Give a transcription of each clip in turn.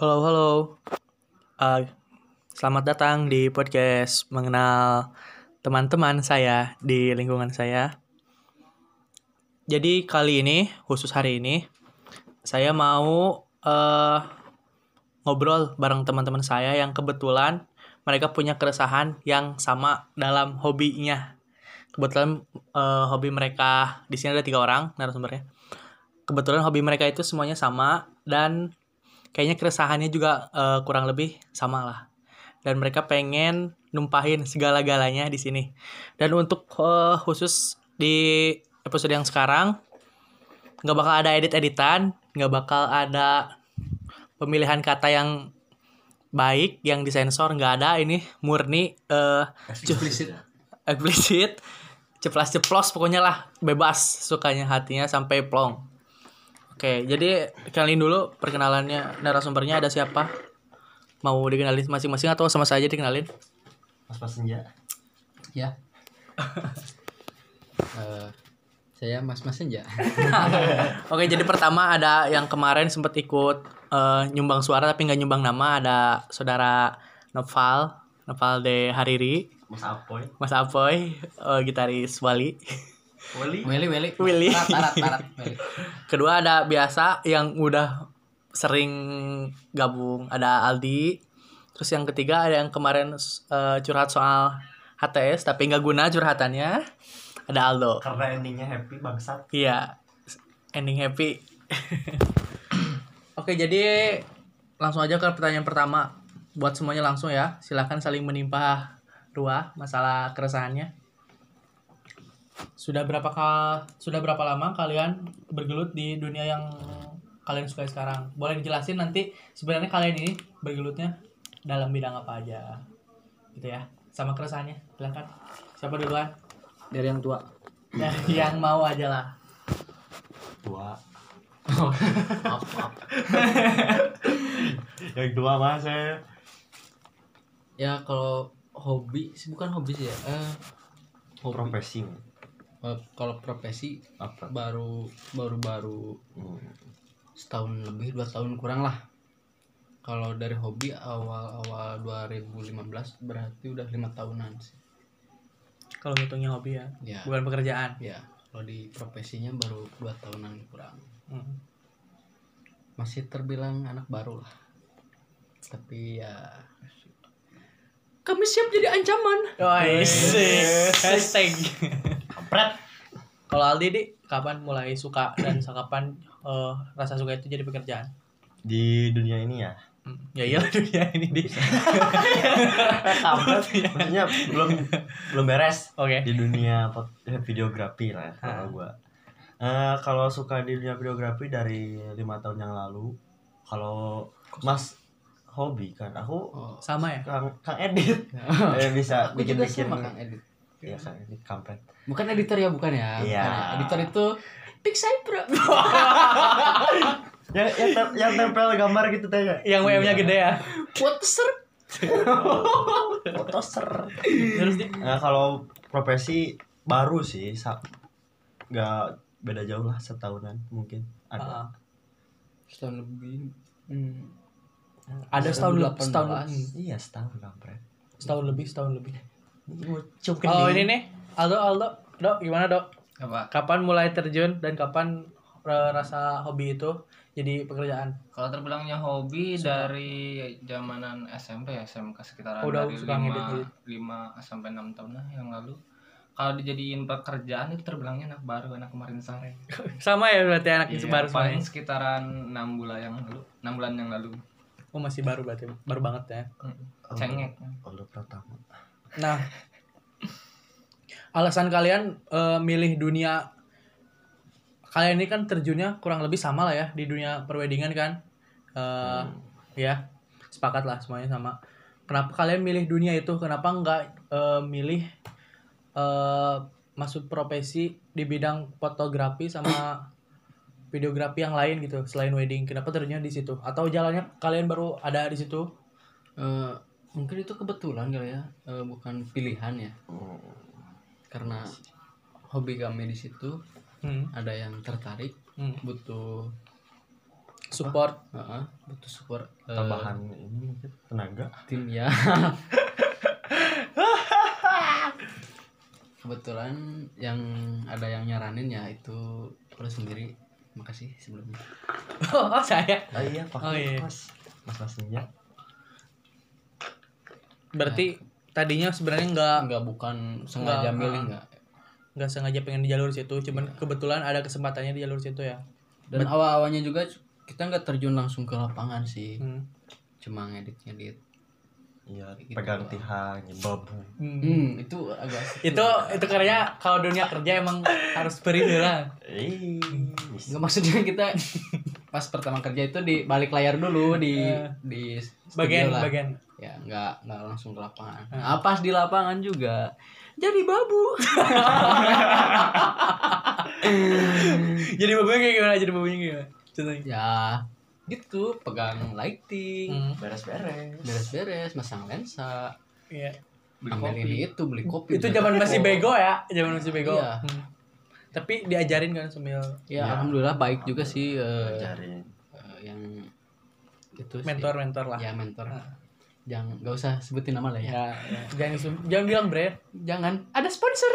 Halo, halo. Uh, selamat datang di podcast mengenal teman-teman saya di lingkungan saya. Jadi kali ini, khusus hari ini, saya mau uh, ngobrol bareng teman-teman saya yang kebetulan mereka punya keresahan yang sama dalam hobinya. Kebetulan uh, hobi mereka di sini ada tiga orang narasumbernya. Kebetulan hobi mereka itu semuanya sama dan kayaknya keresahannya juga uh, kurang lebih sama lah. Dan mereka pengen numpahin segala-galanya di sini. Dan untuk uh, khusus di episode yang sekarang nggak bakal ada edit-editan, nggak bakal ada pemilihan kata yang baik yang disensor nggak ada ini murni uh, Eksplisit. eksplisit ceplas ceplos pokoknya lah bebas sukanya hatinya sampai plong oke jadi kenalin dulu perkenalannya narasumbernya ada siapa mau dikenalin masing-masing atau sama saja dikenalin Mas Mas Senja. Ya. Eh, saya Mas Mas Senja. oke jadi pertama ada yang kemarin sempat ikut eh, nyumbang suara tapi nggak nyumbang nama ada saudara Noval Noval de Hariri Mas Apoy. Mas Apoy eh, gitaris Wali Wali. Willy Willy. Willy. Tarat tarat tarat. Willy. Kedua ada biasa yang udah sering gabung ada Aldi. Terus yang ketiga ada yang kemarin eh, curhat soal HTS tapi nggak guna curhatannya. Ada Aldo. Karena endingnya happy bangsat. Iya. Ending happy. Oke, jadi langsung aja ke pertanyaan pertama. Buat semuanya langsung ya. Silahkan saling menimpa ruah masalah keresahannya. Sudah berapa kal sudah berapa lama kalian bergelut di dunia yang kalian suka sekarang? Boleh dijelasin nanti sebenarnya kalian ini bergelutnya dalam bidang apa aja. Gitu ya. Sama keresahannya. Silakan. Siapa duluan? Dari yang tua. Nah, yang mau aja lah. Dua. Maaf, maaf. Yang dua mas saya. Ya kalau hobi sih bukan hobi sih ya. Eh, hobi. Profesi. Eh, kalau profesi Apa? baru baru baru Hmm. setahun lebih dua tahun kurang lah. Kalau dari hobi awal awal 2015 berarti udah lima tahunan sih. Kalau ngitungnya hobi ya, Ya. bukan pekerjaan. Ya, kalau di profesinya baru dua tahunan kurang. Hmm. Masih terbilang anak baru lah. Tapi ya kami siap jadi ancaman. Oh, hashtag. Kampret. Kalau Aldi di kapan mulai suka dan kapan eh, rasa suka itu jadi pekerjaan? Di dunia ini ya. Hmm. Ya iyalah dunia ini di. Kampret. Maksudnya belum belum beres. Oke. Di dunia pot- eh, videografi lah Ah. kalau gua. Eh, kalau suka di dunia videografi dari lima tahun yang lalu. Kalau Mas hobi kan aku Oh. Sama ya? Kang, Kang Edit eh, bisa Aku juga bikin-bikin sama Kang Edit. Iya Kang Edit kampret. Bukan editor ya, bukan ya? Iya. Bukan ya. Editor itu Pixar Pro. yang yang, tem- yang tempel gambar gitu tanya Yang WM-nya gede ya. Poster. fotoser Terus di nah kalau profesi baru sih nggak beda jauh lah setahunan mungkin ada Ah, Setahun lebih. Hmm. ada setahun 2018. setahun hmm. iya setahun kampret setahun lebih setahun lebih. Oh ini nih Aldo Aldo Dok gimana dok? Apa? Kapan mulai terjun dan kapan eh, rasa hobi itu jadi pekerjaan? Kalau terbilangnya hobi dari zamanan SMP ya SMK sekitaran Oh, udah dari suka ngedit-ngedit. 5, 5 sampai 6 tahun lah yang lalu. Kalau dijadiin pekerjaan itu terbilangnya anak baru, anak kemarin sore. Sama ya berarti anak Iya, baru paling semuanya. sekitaran 6 bulan yang lalu, 6 bulan yang lalu. Oh masih baru berarti baru banget ya. Oh. Cengek. Olo pertama Nah, alasan kalian eh, milih dunia kalian ini kan terjunnya kurang lebih sama lah ya di dunia perwedingan kan, Eh ya sepakat lah semuanya sama. Kenapa kalian milih dunia itu? Kenapa nggak eh, milih eh masuk profesi di bidang fotografi sama videografi yang lain gitu selain wedding? Kenapa terjunnya di situ? Atau jalannya kalian baru ada di situ? Eh, mungkin itu kebetulan kali ya, Eh, bukan pilihan ya. Karena hobi kami di situ Hmm. ada yang tertarik Hmm. butuh support Heeh, butuh support eh, tambahan ini mungkin tenaga tim ya kebetulan yang ada yang nyaranin ya itu lo sendiri makasih sebelumnya oh saya ah iya pak Oh, iya. mas mas masnya berarti tadinya sebenarnya nggak enggak bukan sengaja Nggak, milih ah. enggak nggak sengaja pengen di jalur situ cuman kebetulan ada kesempatannya di jalur situ ya. Dan awal-awalnya juga kita nggak terjun langsung ke lapangan sih. Hmm. cuma ngedit-ngedit iya Gitu. pegang tiang babu hmm. Itu agak itu itu karya kalau dunia kerja emang harus perih lah Nggak maksudnya kita pas pertama kerja itu di balik layar dulu di Eh. di bagian lah. bagian ya nggak nggak langsung ke lapangan Eh. nah, pas di lapangan juga jadi babu jadi babunya kayak gimana jadi babunya gimana contohnya ya gitu pegang lighting Hmm. beres-beres beres-beres masang lensa Iya. Beli ambil kopi. ini itu beli kopi itu beli zaman masih rokok. bego ya zaman masih bego Iya. Hmm. Tapi diajarin kan sambil ya, Ya. alhamdulillah baik juga sih eh, ajarin eh, yang itu sih. mentor mentor lah. Ya mentor. Ah. jangan nggak usah sebutin nama lah ya. Ya, ya. jangan jangan bilang brand jangan. Ada sponsor.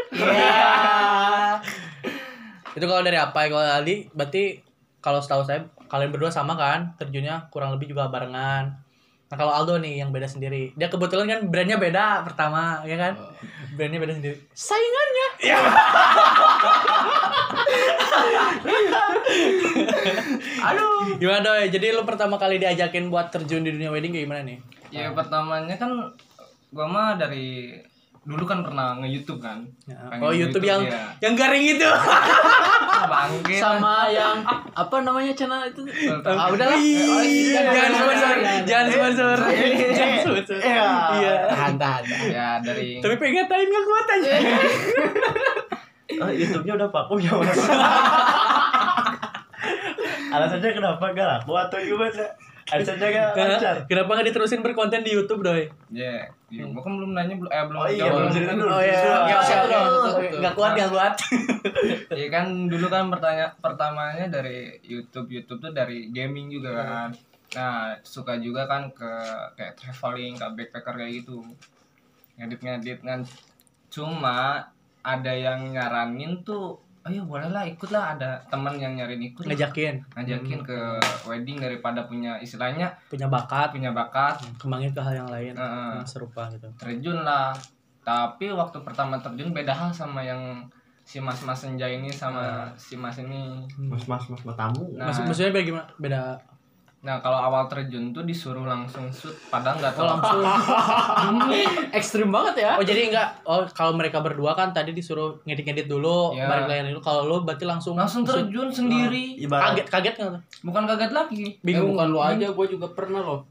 Itu kalau dari apa ya? Kalau Ali berarti kalau setahu saya kalian berdua sama kan? Terjunnya kurang lebih juga barengan nah kalau Aldo nih yang beda sendiri. Dia kebetulan kan brandnya beda pertama ya kan? Oh. brandnya beda sendiri. Saingannya. Aduh. Gimana doi jadi lu pertama kali diajakin buat terjun di dunia wedding kayak gimana nih? Ya pertamanya kan gua mah dari dulu kan pernah nge-YouTube kan. Ya. Pengen oh YouTube yang ya. yang garing itu Bangke. sama yang apa namanya channel itu ah udahlah Ih, Oh, iya, jangan iya, sponsor iya, iya. jangan sponsor jangan sponsor Iya. iya tahan tahan. Ya dari tapi pengen ngatain gak kuat aja oh YouTube-nya udah vakum ya mas alasannya kenapa gak laku atau gimana alasannya gak lancar kenapa nggak diterusin berkonten di YouTube doi ya, ya gua kan belum nanya belum eh belum Oh iya, belum cerita dulu. oh iya nggak usah satu, udah satu, satu. nggak kuat nggak kuat Iya kan dulu kan pertanya pertamanya dari YouTube YouTube tuh dari gaming juga kan. Nah suka juga kan ke kayak traveling ke backpacker kayak gitu. Ngedit ngedit kan. Cuma ada yang nyaranin tuh, ayo bolehlah ikutlah. Ada teman yang nyariin ikut. Ngajakin. Ngajakin ke wedding daripada punya istilahnya punya bakat. Punya bakat. Kembangin ke hal yang lain. Heeh. yang serupa gitu. Terjun lah. Tapi waktu pertama terjun beda hal sama yang si mas mas senja ini sama si mas ini. Mas mas mas matamu Nah. Maksud, maksudnya beda gimana beda nah kalau awal terjun tuh disuruh langsung shoot padahal nggak tahu. langsung. Ekstrim banget ya. Oh jadi enggak oh kalau mereka berdua kan tadi disuruh ngedit-ngedit dulu Iya. balik layar dulu. Kalau lu berarti langsung langsung shoot. terjun sendiri. Ibarat. Kaget kaget nggak tuh? Bukan kaget lagi. Bingung. Eh, bukan lu aja. Gue juga pernah loh.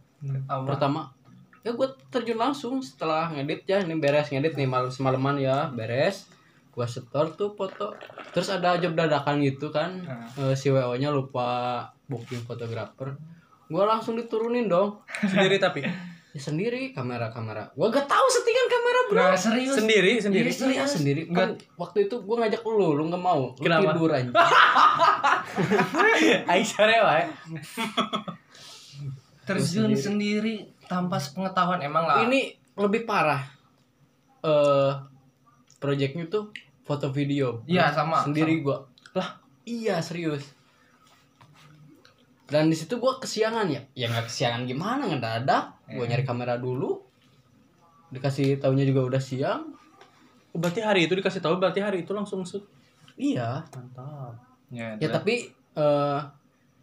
Apa? pertama ya gue terjun langsung setelah ngedit ya. Ini beres ngedit nih malam semalaman ya. Beres. Gue setor tuh foto. Terus ada job dadakan gitu kan. Nah. Eh, si wo nya lupa booking fotografer gue langsung diturunin dong. Sendiri tapi? Ya sendiri kamera kamera. Gue gak tahu settingan kamera bro. Nah, serius? Sendiri sendiri. Iya, sendiri. Kan waktu itu gue ngajak lu lu nggak mau. Lu Kenapa? tidur aja. Aisyah ya wae. Terjun sendiri. tanpa pengetahuan emang lah. Ini lebih parah. Eh projectnya tuh foto video. Iya, sama, sendiri gua. Lah? Iya serius dan di situ gua kesiangan ya. Ya nggak kesiangan gimana ngedadak. Gua Iya. nyari kamera dulu. Dikasih taunya juga udah siang. Oh, berarti hari itu dikasih tahu berarti hari itu langsung shoot iya. Mantap. Ya, ya tapi eh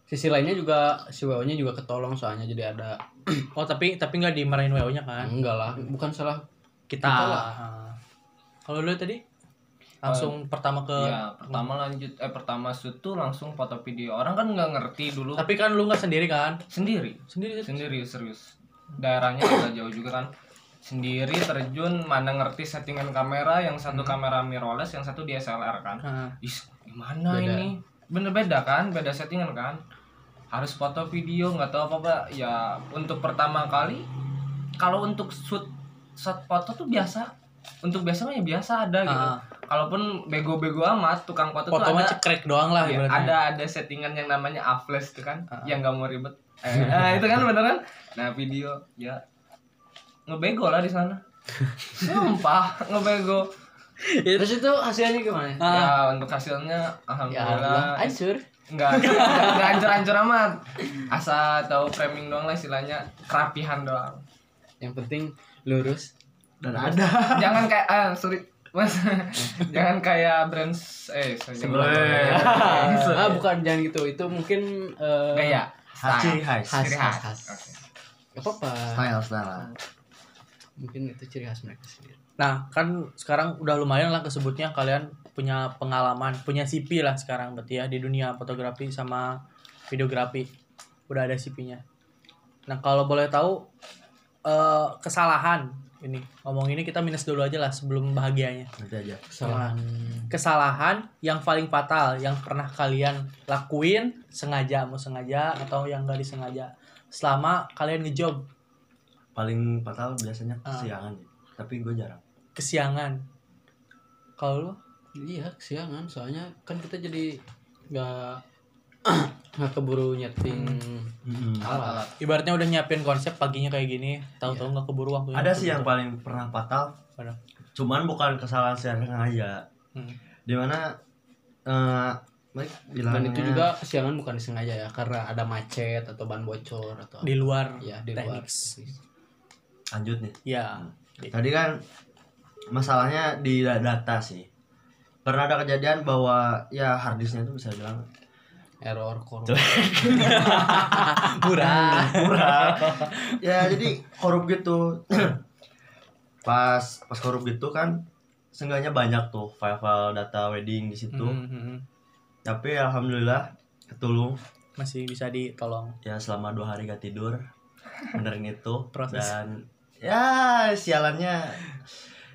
sisi lainnya juga si wo nya juga ketolong soalnya jadi ada. Oh tapi tapi nggak dimarahin wo nya kan? Enggak lah bukan salah kita, Kita lah. Ah. kalau lu tadi langsung pertama ke ya pertama lanjut eh pertama shoot tuh langsung foto video. Orang kan nggak ngerti dulu. Tapi kan lu nggak sendiri kan? Sendiri. Sendiri sendiri serius. Daerahnya agak jauh juga kan. Sendiri terjun mana ngerti settingan kamera yang satu kamera mirrorless yang satu DSLR kan. Ah. Ih, gimana Beda. ini? Bener beda kan? Beda settingan kan? Harus foto video nggak tahu apa apa ya untuk pertama kali kalau untuk shoot shot foto tuh biasa. Untuk biasa mah ya biasa ada gitu. Ah. Kalaupun bego-bego amat tukang foto tuh Foto mah ada cekrek doang lah ibaratnya. ada ada settingan yang namanya aflash tuh kan Ah. yang nggak mau ribet eh, nah, itu kan beneran nah video ya ngebego lah di sana sumpah ngebego Terus itu hasilnya gimana? Ah. ya untuk hasilnya Ya alhamdulillah hancur. nggak nggak nggak hancur-hancur amat asa tahu framing doang lah istilahnya kerapihan doang Yang penting lurus. dan ada jangan kayak ah sorry mas jangan kayak brands eh jangan- Boleh. ah bukan jangan gitu. Itu mungkin eh, gaya Ciri khas. khas Ciri khas. Gak apa-apa. style style Mungkin itu ciri khas mereka sendiri. Nah, kan sekarang udah lumayan lah kesebutnya kalian punya pengalaman, punya CP lah sekarang berarti ya di dunia fotografi sama videografi. Udah ada CP-nya. Nah, kalau boleh tahu eh kesalahan ini ngomong ini kita minus dulu aja lah sebelum bahagianya. nanti aja Kesalahan. Kesalahan yang paling fatal yang pernah kalian lakuin sengaja mau sengaja atau yang gak disengaja selama kalian ngejob paling fatal biasanya Ah. kesiangan tapi gue jarang kesiangan. Kalau lu Iya, kesiangan. Soalnya kan kita jadi nggak nggak keburu nyeting alat. ibaratnya udah nyiapin konsep paginya kayak gini, tahu-tahu nggak keburu waktunya. ada sih yang paling pernah fatal Mana? cuman bukan kesalahan secara sengaja Hmm. di mana eh baik Dan bilangnya itu juga kesiangan bukan disengaja ya, karena ada macet atau ban bocor atau di luar ya di luar. lanjut nih Ya. tadi kan masalahnya di da- data sih pernah ada kejadian bahwa ya harddisknya itu bisa bilang Error korup. Murah. murah ya jadi korup gitu pas pas korup gitu kan seenggaknya banyak tuh file-file data wedding di situ Hmm, hmm, tapi alhamdulillah ketulung Masih bisa ditolong. ya selama dua hari gak tidur benerin itu Proses. dan ya sialannya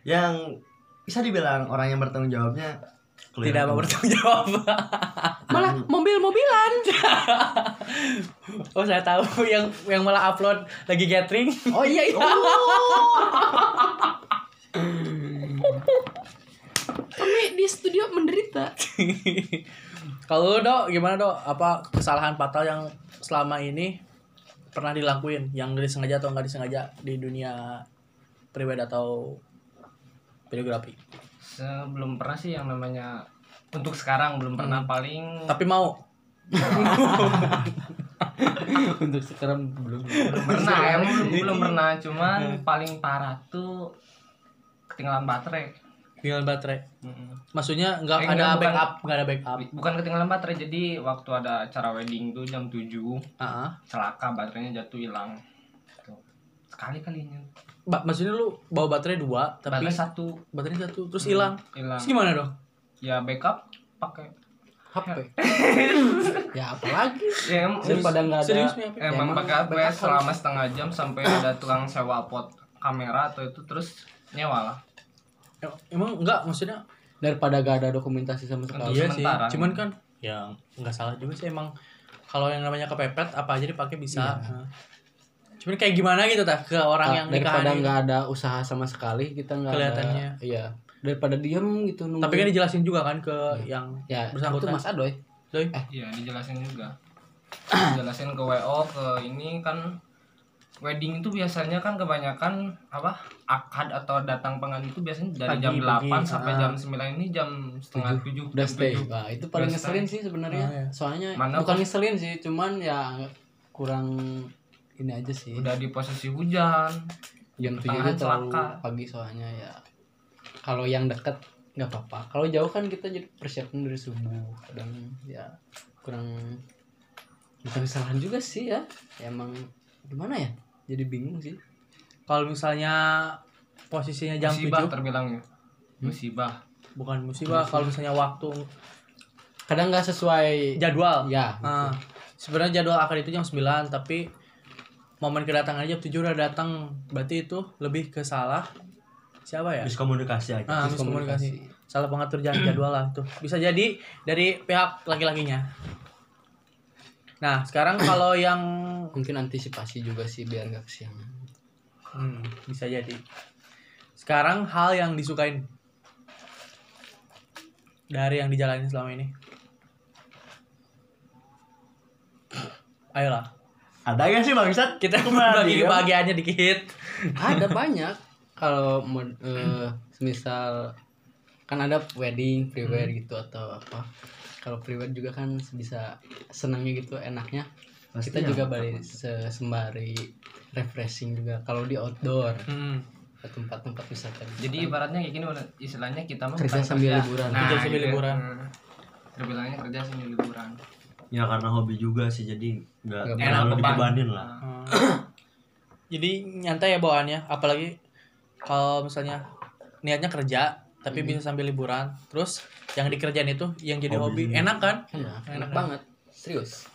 yang bisa dibilang orang yang bertanggung jawabnya. Tidak mau bertanggung jawab. Malah mobil-mobilan. oh, saya tahu yang yang malah upload lagi gathering. Oh iya iya. Kami di studio menderita. Kalau Dok, gimana, Dok? Apa kesalahan fatal yang selama ini pernah dilakuin yang disengaja atau nggak disengaja di dunia pribadi atau videografi? sebelum pernah sih yang namanya untuk sekarang belum pernah paling Tapi mau Untuk sekarang belum. belum pernah emang belum, belum pernah cuman paling parah tuh ketinggalan baterai tinggal baterai. Mm-mm. Maksudnya nggak Eh, ada enggak, bukan. backup, nggak ada backup. bukan ketinggalan baterai jadi waktu ada acara wedding tuh jam 7 Ah, celaka baterainya jatuh hilang Tuh. sekali kalinya Ba- maksudnya lu bawa baterai dua, tapi baterai satu baterai satu terus hilang. hilang Terus gimana dong? Ya backup pakai HP. ya apalagi ya, em- daripada nggak ada. Serius? Ya, emang emang pakai HP selama setengah jam sampai ada tukang sewa pot kamera atau itu terus nyewa lah Em- Emang enggak maksudnya Daripada gak ada dokumentasi sama sekali. iya sih. sementara. Cuman kan ya nggak salah juga sih emang kalau yang namanya kepepet apa aja dipakai bisa. Nah. Cuman kayak gimana gitu tah ke orang yang Iya. daripada nikahan. nggak ada usaha sama sekali kita nggak Kelihatannya. ada, iya daripada diem gitu nunggu Tapi kan dijelasin juga kan ke yang ya bersangkutan. itu Mas Adoy Doi. iya dijelasin juga dijelasin ke WO ke ini kan wedding itu biasanya kan kebanyakan apa akad atau datang pengantin itu biasanya dari Pagi, jam 8 pagi, sampai ah. jam 9 ini jam setengah 7 udah stay Wah, itu paling Udah ngeselin stay. sih sebenarnya Ah, iya. soalnya Mana bukan ngeselin sih cuman ya kurang ini aja sih udah di posisi hujan jam tujuh itu terlalu celaka. pagi soalnya ya kalau yang deket nggak apa-apa. Kalau jauh kan kita jadi persiapan dari subuh kadang ya kurang bukan kesalahan juga sih ya. Emang gimana ya? Jadi bingung sih. Kalau misalnya posisinya jam musibah 7 terbilang ya musibah. Bukan musibah kalau misalnya waktu kadang nggak sesuai jadwal. ya Nah, sebenarnya jadwal akad itu jam 9 tapi momen kedatangan jam 7 udah datang. Berarti itu lebih ke salah siapa ya? miskomunikasi aja Ah, miskomunikasi. Salah pengatur jad- jadwal lah itu. Bisa jadi dari pihak laki-lakinya. Nah, sekarang kalau yang mungkin antisipasi juga sih biar nggak kesiangan hmm, bisa jadi. Sekarang hal yang disukain dari yang dijalani selama ini? Ayolah, Ada gak sih bangsat? kita Ke mana bagi dia? kebahagiaannya dikit. ada banyak kalau mau eh, semisal kan ada wedding pre-wed gitu atau apa kalau pre-wed juga kan bisa senangnya gitu enaknya Pasti kita ya. juga balik se- sembari refreshing juga kalau di outdoor Hmm. ke tempat-tempat wisata gitu Jadi kan. ibaratnya kayak gini istilahnya kita mah Kerja sambil liburan. Kerja sambil gitu. liburan. Hmm. Terbilangnya kerja sambil liburan. Ya karena hobi juga sih jadi nggak Nggak terlalu dibebanin lah. Hmm. Jadi nyantai ya bawaannya, apalagi kalau misalnya niatnya kerja tapi bisa sambil liburan. Terus yang dikerjain itu yang jadi hobi, Hobi. enak kan? enak, enak Enak. banget serius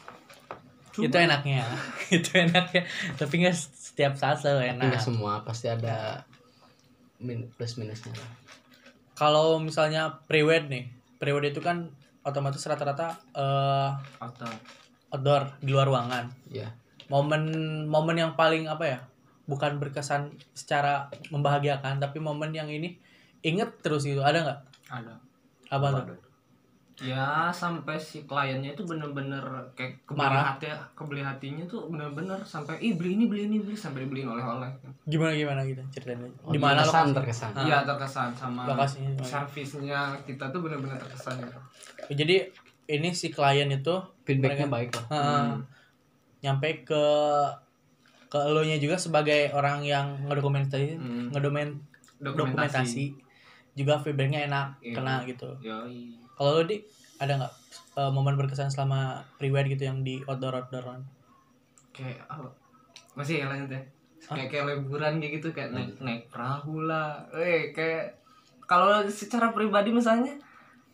Itu enaknya. itu enaknya. Tapi nggak setiap saat selalu Tapi nggak enak. semua pasti ada min plus minusnya Kalau misalnya pre-wed nih, pre-wed itu kan otomatis rata-rata eh, Outdoor. outdoor di luar ruangan. ya Momen momen yang paling apa ya? Bukan berkesan secara membahagiakan, tapi momen yang ini inget terus gitu. Ada nggak? Ada. Apa tuh? Ya sampai si kliennya itu bener-bener kayak kebeli Marah. hati, kebeli hatinya tuh bener-bener sampai ih beli ini beli ini beli sampai dibeliin oleh-oleh. Gimana gimana gitu ceritain aja. Oh, Di mana terkesan lokasi? terkesan Ah. Iya terkesan sama Lokasinya servisnya kita tuh bener-bener terkesan gitu. Jadi ini si klien itu feedbacknya baik lah eh, nyampe ke ke elunya juga sebagai orang yang ngedokumentasi Hmm. ngedokumen Dokumentasi. dokumentasi juga feedbacknya enak Iya. kena gitu. Kalau lu di ada nggak eh, momen berkesan selama pre-wed gitu yang di outdoor outdooran? Kayak apa? Masih yang lanjut ya? Kayak kayak liburan kayak gitu kayak naik naik perahu lah. Eh kayak kalau secara pribadi misalnya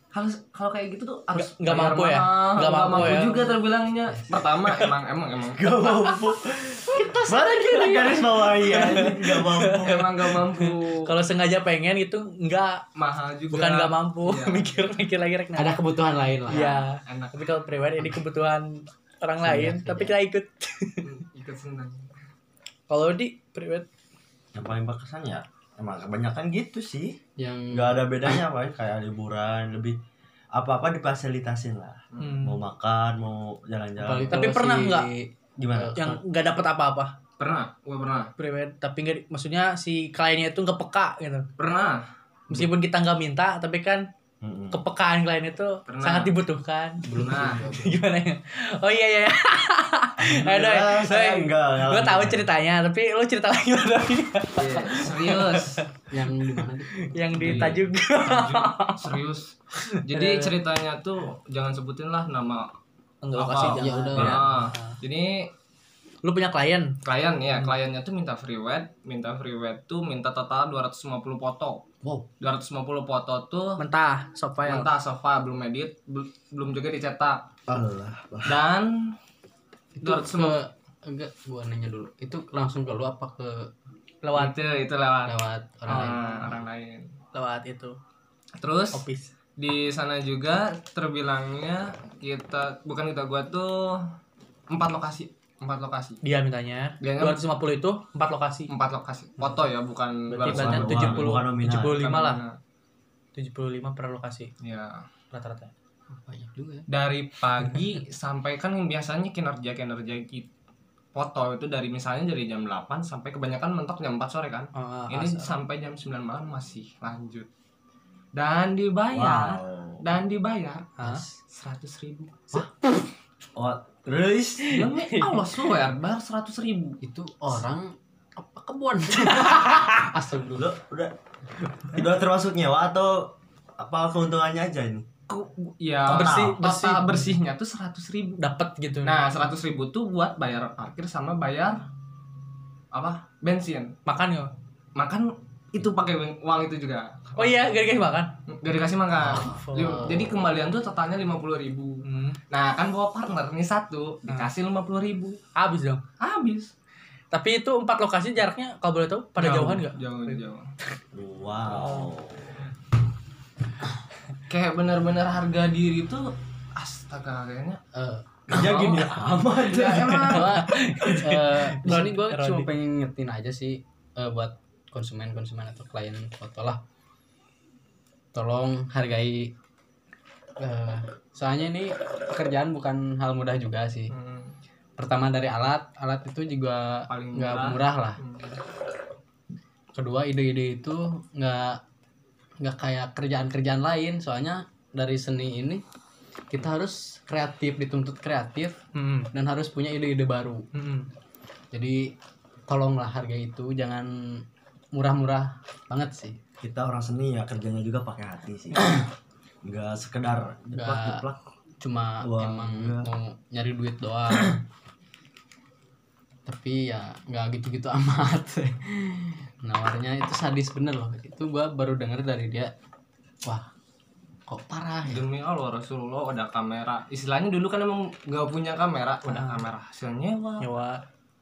harus kalau kayak gitu tuh harus Nggak- nggak mampu ya? Nggak nggak mampu ya? juga terbilangnya. Pertama emang emang emang Gak mampu. Baru kita garis bawahi ya. Gak mampu. emang nggak mampu. Kalau sengaja pengen itu nggak mahal juga. bukan nggak mampu Iya. mikir mikir lagi rek nah. ada kebutuhan lain lah Iya. Enak. Tapi kalau pre-wed ini kebutuhan orang lain, tapi kita ikut. Ikut senang. Kalau di pre-wed Yang paling berkesan ya emang kebanyakan gitu sih. yang Gak ada bedanya apa kayak liburan lebih apa-apa difasilitasin lah. hmm, Mau makan, mau jalan-jalan. Tapi pernah si- nggak? Gimana? yang nggak dapat apa-apa Pernah, gua pernah. pre-wed, tapi nggak maksudnya si kliennya itu nggak peka gitu. Pernah. Meskipun kita nggak minta, tapi kan Mm-mm. kepekaan klien itu Pernah. sangat dibutuhkan. belum Nah. Gimana ya? Oh iya iya. Aduh, Alhamdulillah, saya doi. enggak. Gue ngalamin. tahu ceritanya, tapi lu cerita lagi Doi. Iya, serius. yang di mana yang di Iya. Tajuk. serius. Jadi ceritanya tuh jangan sebutin lah nama Enggak Apa? kasih Ya udah. Ya. Ah, Jadi Lu punya klien? klien ya, kliennya tuh minta free wed, minta free wed tuh minta total 250 foto. wow 250 foto tuh Mentah, soft file. mentah sofa belum edit, bel- belum juga dicetak. Allah. Dan itu 250 ke enggak gua nanya dulu itu langsung ke lu apa ke Lewat itu itu lewat lewat orang lain ah, orang lain. lewat itu Terus office. di sana juga terbilangnya kita bukan kita gua tuh empat lokasi empat lokasi Dia mintanya Dia 250 itu 4 lokasi. empat lokasi foto ya bukan Berarti 250. banyak Bukan 70 bukan nominal. 75 lah. Bukan 75 per lokasi ya rata-rata. banyak juga ya dari pagi sampai kan yang biasanya kinerja kinerja kita foto itu dari misalnya dari jam 8 sampai kebanyakan mentok jam 4 sore kan Oh, ini asal. sampai jam 9 malam masih lanjut dan dibayar Wow. dan dibayar seratus ribu Oh, terus demi Allah swear bayar seratus ribu. Itu orang apa kebun. Astagfirullah. Lu udah. Udah termasuk nyewa atau apa keuntungannya aja ini? Ku- ya Bersih- bersih. bersihnya tuh seratus ribu. Dapat gitu. nah seratus ribu tuh buat bayar parkir sama bayar apa? Bensin. Makan nggak? makan itu pakai uang itu juga. Oh iya, gak makan. gak dikasih makan. Oh. Jadi kembalian tuh totalnya lima puluh ribu Hmm. nah kan bawa partner nih satu dikasih lima puluh ribu Habis dong. habis Tapi itu empat lokasi jaraknya kalau boleh tahu pada Jauh, jauhan nggak? jauh jauh Wow. kayak bener-bener harga diri tuh astaga kayaknya Eh, Kerja mau. gini amat. ya emang gua, eh, di sini gue Rodi. cuma pengen ngertiin aja sih eh, buat konsumen konsumen atau klien foto lah tolong hargai Eh, soalnya ini pekerjaan bukan hal mudah juga sih Hmm. pertama dari alat alat itu juga Paling nggak murah. murah lah Hmm. kedua ide-ide itu nggak nggak kayak kerjaan-kerjaan lain soalnya dari seni ini kita harus kreatif dituntut kreatif Hmm. dan harus punya ide-ide baru Hmm. jadi tolonglah harga itu jangan murah-murah banget sih kita orang seni ya kerjanya juga pakai hati sih nggak sekedar jeplak jeplak. cuma Wah, emang enggak. mau nyari duit doang. Tapi ya nggak gitu-gitu amat. Nawarnya itu sadis bener loh. Itu gua baru denger dari dia. Wah kok parah ya? Demi Allah Rasulullah ada kamera. Istilahnya dulu kan emang nggak punya kamera. Udah kamera hasilnya wah Nyewa.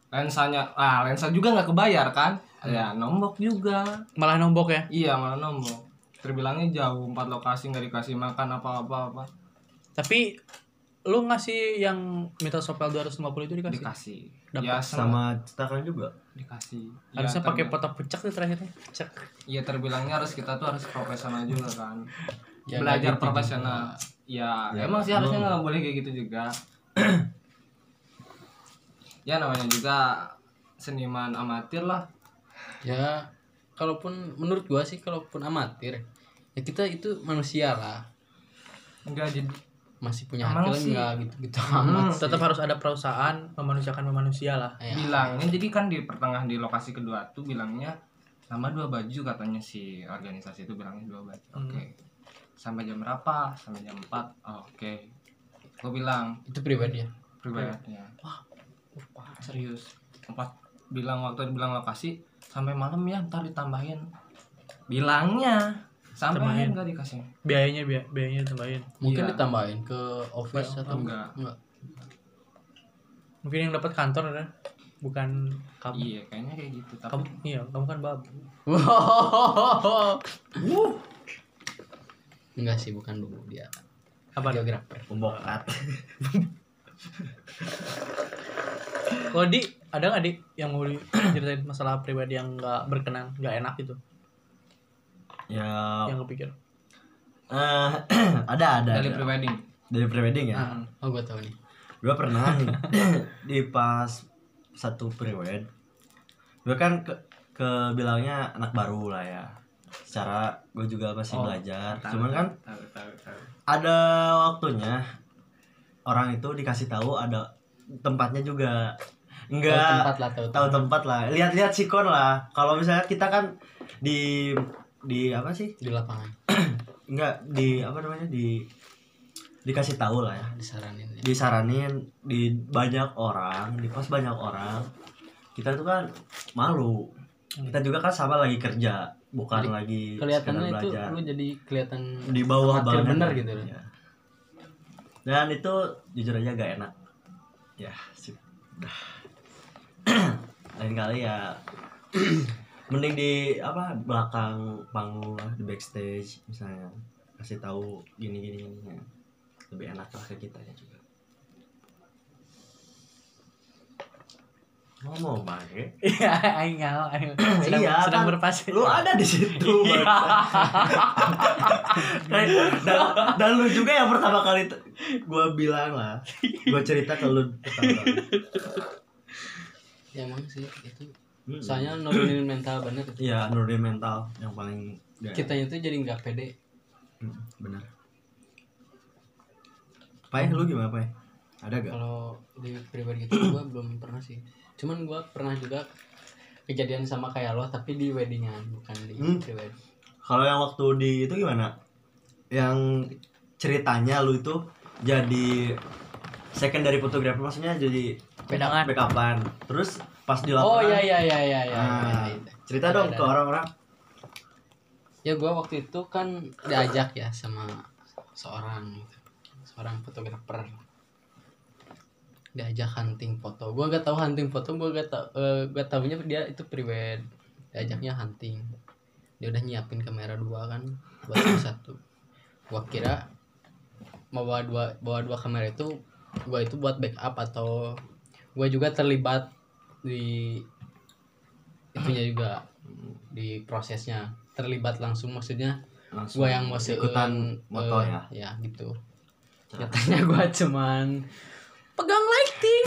lensanya ah lensa juga nggak kebayar kan? Ya nombok juga. Malah nombok ya. iya malah nombok terbilangnya jauh empat lokasi nggak dikasih makan apa apa apa. Tapi lu ngasih yang metal sopel 250 itu dikasih? dikasih. Ya sama cetakan juga? Dikasih. Ya, Harusnya pakai terbi- foto pucak tuh terakhirnya. Cek. ya terbilangnya harus kita tuh harus profesional juga kan. Ya, belajar gitu profesional. Ya, Ya, emang sih harusnya nggak boleh kayak gitu juga. Ya namanya juga seniman amatir lah. Ya kalaupun menurut gua sih kalaupun amatir ya kita itu manusia lah. Enggak jadi masih punya hati lah sih. nggak gitu-gitu Hmm, amat sih. Tetap harus ada perusahaan memanusiakan manusia lah. Ya, bilangnya jadi kan di pertengahan di lokasi kedua tuh bilangnya sama dua baju katanya si organisasi itu bilangnya dua baju. Hmm. oke. Sampai jam berapa? Sampai jam 4 oh, oke. Gue bilang itu pribadi ya? Pribadinya wah serius. Empat bilang waktu bilang lokasi sampai malam ya ntar ditambahin bilangnya sampai Tambahin. enggak dikasih Biayanya biaya, biayanya ditambahin. mungkin Iya. ditambahin ke office atau enggak. enggak Mungkin yang dapat kantor kan? Bukan kamu. iya kayaknya kayak gitu tapi Kamu iya, kamu kan babu. enggak sih bukan dulu dia Apa? geografer pembokat Kalau di ada nggak di yang mau diceritain masalah pribadi yang nggak berkenan, nggak enak gitu, ya. Yang kepikir? eh, ada ada dari prewedding dari prewedding ya? Nah, oh gua tahu nih. Gue pernah nih di pas satu prewed gue kan ke, ke bilangnya anak baru lah ya. Secara gue juga masih Oh, belajar. tahu, cuman kan tahu tahu tahu. ada waktunya orang itu dikasih tahu ada tempatnya juga. Tahu enggak tempat lah tahu tahu tempat. lah. Lihat-lihat sikon lah. Kalau misalnya kita kan di di apa sih? Di lapangan. Enggak di apa namanya? Di dikasih tahu lah ya. Disaranin ya. disaranin di banyak orang di pos banyak orang. Kita tuh kan malu. Kita juga kan sama lagi kerja bukan Jadi, lagi kelihatannya itu lu jadi kelihatan di bawah banget. bener gitu ya. dan itu jujur aja gak enak ya sip. Lain kali ya. Mending di apa belakang panggung di backstage misalnya. Kasih tahu gini gini gini lebih enak lah ke kita ya juga ngomong banget Iya, aing ngal, aing sedang, Iya, sedang kan. berpasir. lu ada di situ Iya. dan, dan, dan lu juga yang pertama kali gua bilang lah gua cerita ke lu pertama kali. ya emang sih itu Hmm. soalnya nurunin mental bener Iya, nurunin mental yang paling gak kitanya tuh jadi nggak pede Hmm, benar Pai, lu gimana Pai? Ada gak? kalau di pribadi itu gua belum pernah sih cuman gua pernah juga kejadian sama kayak lo tapi di weddingan bukan di Hmm. pribadi Kalau yang waktu di itu gimana? Yang ceritanya lu itu jadi secondary photographer maksudnya jadi Pedangan. backupan. Terus pas di oh lapangan iya iya iya iya iya Nah, iya, iya. cerita Ada, dong ada, ke orang-orang. ya gua waktu itu kan diajak ya sama seorang gitu, seorang fotografer diajak hunting foto. Gua gak tahu hunting foto gua gak tau eh, gak taunya dia itu private. Diajaknya hunting. Dia udah nyiapin kamera dua kan buat satu. Gua kira mau bawa dua bawa dua kamera itu gua itu buat backup atau gua juga terlibat di itunya juga di prosesnya. Terlibat langsung maksudnya langsung gua yang mau ikutan moto ya? ya gitu. Cara- nyatanya gua cuman pegang lighting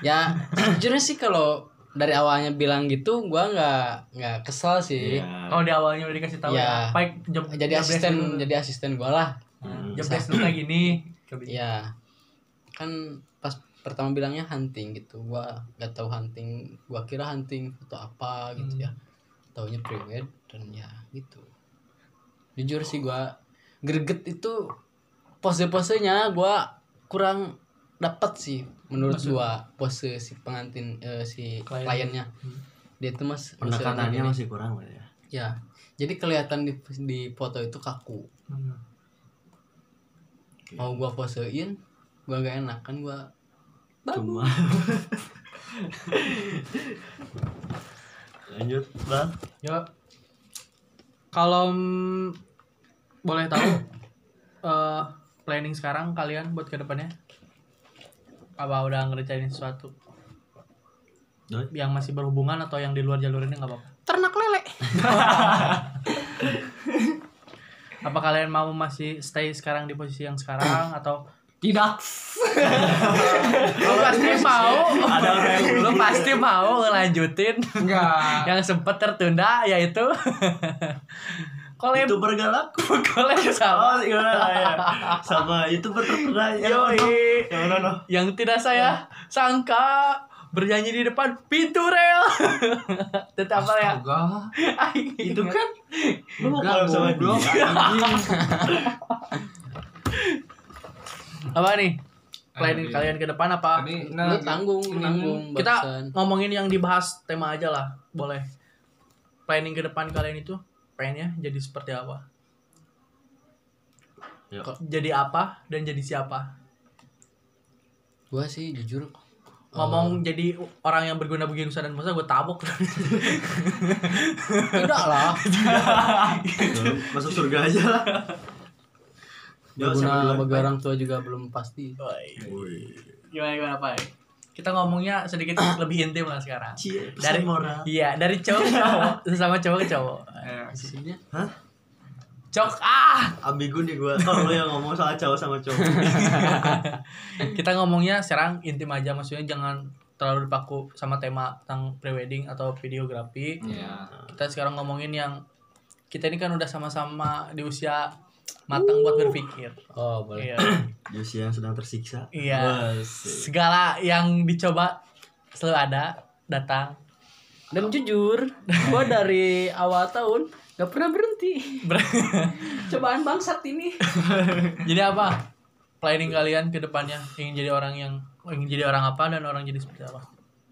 ya sejujurnya sih kalau dari awalnya bilang gitu gua nggak nggak kesel sih Iya. Oh di awalnya udah dikasih tahu Ya. ya. Baik job jadi job asisten dulu. jadi asisten gua lah Hmm. job desk kayak gini. ya kan pas pertama bilangnya hunting gitu gua nggak tahu hunting gua kira hunting foto apa gitu Hmm. ya taunya prewed dan ya gitu jujur sih gua greget itu pose-posenya gua kurang dapat sih menurut Maksud- gua pose si pengantin eh, si Klien. kliennya Hmm. dia itu mas pendekatannya masih kurang ya ya jadi kelihatan di di foto itu kaku Hmm. mau gua posein gua nggak enak kan gua cuma lanjut bang Ya. Kalau boleh tahu eh, planning sekarang kalian buat ke depannya apa udah ngerencanain sesuatu? Doi? yang masih berhubungan atau yang di luar jalur ini nggak apa-apa? Ternak lele. Apa kalian mau masih stay sekarang di posisi yang sekarang atau? Tidak. Lu pasti mau. Ada orang yang lu pasti mau ngelanjutin. Enggak. yang sempet tertunda yaitu collab itu bergalaku collab oh sama. Iya ya sama itu terkenal. Ya yang mana no yang tidak saya sangka bernyanyi di depan pintu rel. Tetap apa ya? Itu kan lu mau Enggak, collab sama anjing. apa nih? Planning Ayo, kalian ke depan apa? Tadi, lu nah, tanggung ini- nanggung kita ngomongin yang dibahas tema aja lah boleh. Planning ke depan kalian itu pengennya jadi seperti apa? Ya. Kok- jadi apa dan jadi siapa? Gua sih jujur. Ngomong jadi orang yang berguna bagi nusa dan bangsa gue tabok. Tidak lah. Masuk surga aja lah. Berguna bagi orang tua juga belum pasti. Woi. gimana gimana pak kita ngomongnya sedikit lebih intim lah sekarang. Cie, dari moral. iya dari cowok ke cowok sesama cowok ke cowok. Eh, Maksudnya? Cok ah! Ambigu nih gua kalau lu yang ngomong soal cowok sama cowok. Kita ngomongnya sekarang intim aja maksudnya jangan terlalu dipaku sama tema tentang prewedding atau videografi. Ya. kita sekarang ngomongin yang kita ini kan udah sama-sama di usia matang buat berpikir. Oh boleh. Iya. Josia yang sedang tersiksa. Iya. Wes. segala yang dicoba selalu ada datang. Dan jujur gua dari awal tahun gak pernah berhenti. Ber- cobaan bangsat ini. Jadi apa? Planning kalian ke depannya? Ingin jadi orang yang ingin jadi orang apa dan orang jadi seperti apa?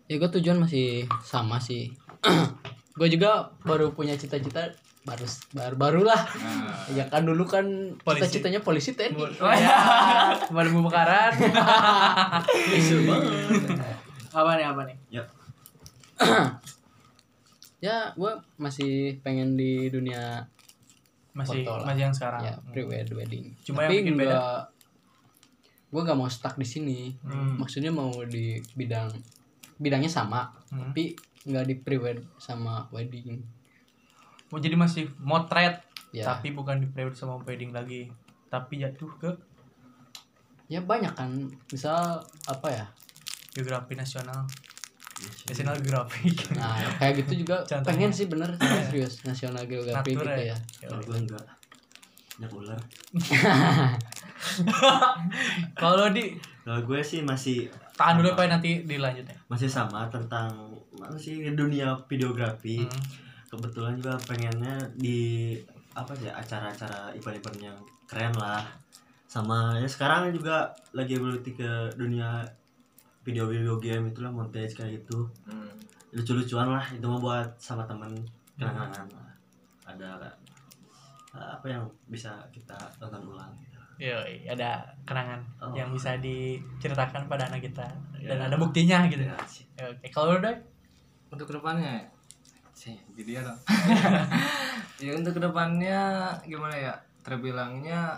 Ya gue tujuan masih sama sih. Gue juga baru punya cita-cita baru baru barulah. Nah, ya kan dulu kan Polisi. cita-citanya polisi TNI oh ya kemarin pembakaran. Apa nih apa nih? Ya. Ya gue masih pengen di dunia masih Foto lah. masih yang sekarang. Ya pre-wed wedding. Cuma tapi yang bikin beda. gue nggak mau stuck di sini. Hmm. maksudnya mau di bidang bidangnya sama Hmm. tapi nggak di pre-wed sama wedding mau jadi masih motret ya. tapi bukan di private sama wedding lagi. Tapi jatuh ke ya banyak kan. Misal apa ya? Geografi nasional. Nasional. Geografi. Nah kayak gitu juga. Contohnya. pengen sih bener serius. Nasional geografi Natura gitu ya? ya. Kalau gua enggak. Banyak ular. Kalau di kalau gue sih masih tahan dulu pak nanti dilanjut ya. Masih sama tentang masih dunia videografi. Hmm. Kebetulan juga pengennya di apa sih acara-acara event-event yang keren lah sama ya sekarang juga lagi berarti ke dunia video-video game itulah montage kayak gitu hmm. lucu-lucuan lah itu mah buat sama temen kenangan lah ada eh, apa yang bisa kita tonton ulang gitu. Yoi, ada kenangan Oh. yang bisa diceritakan pada anak kita dan Ya. ada buktinya gitu. Ya, sih. Oke, kalau udah untuk ke depannya sih. Jadi dia dong ya untuk ke depannya gimana ya terbilangnya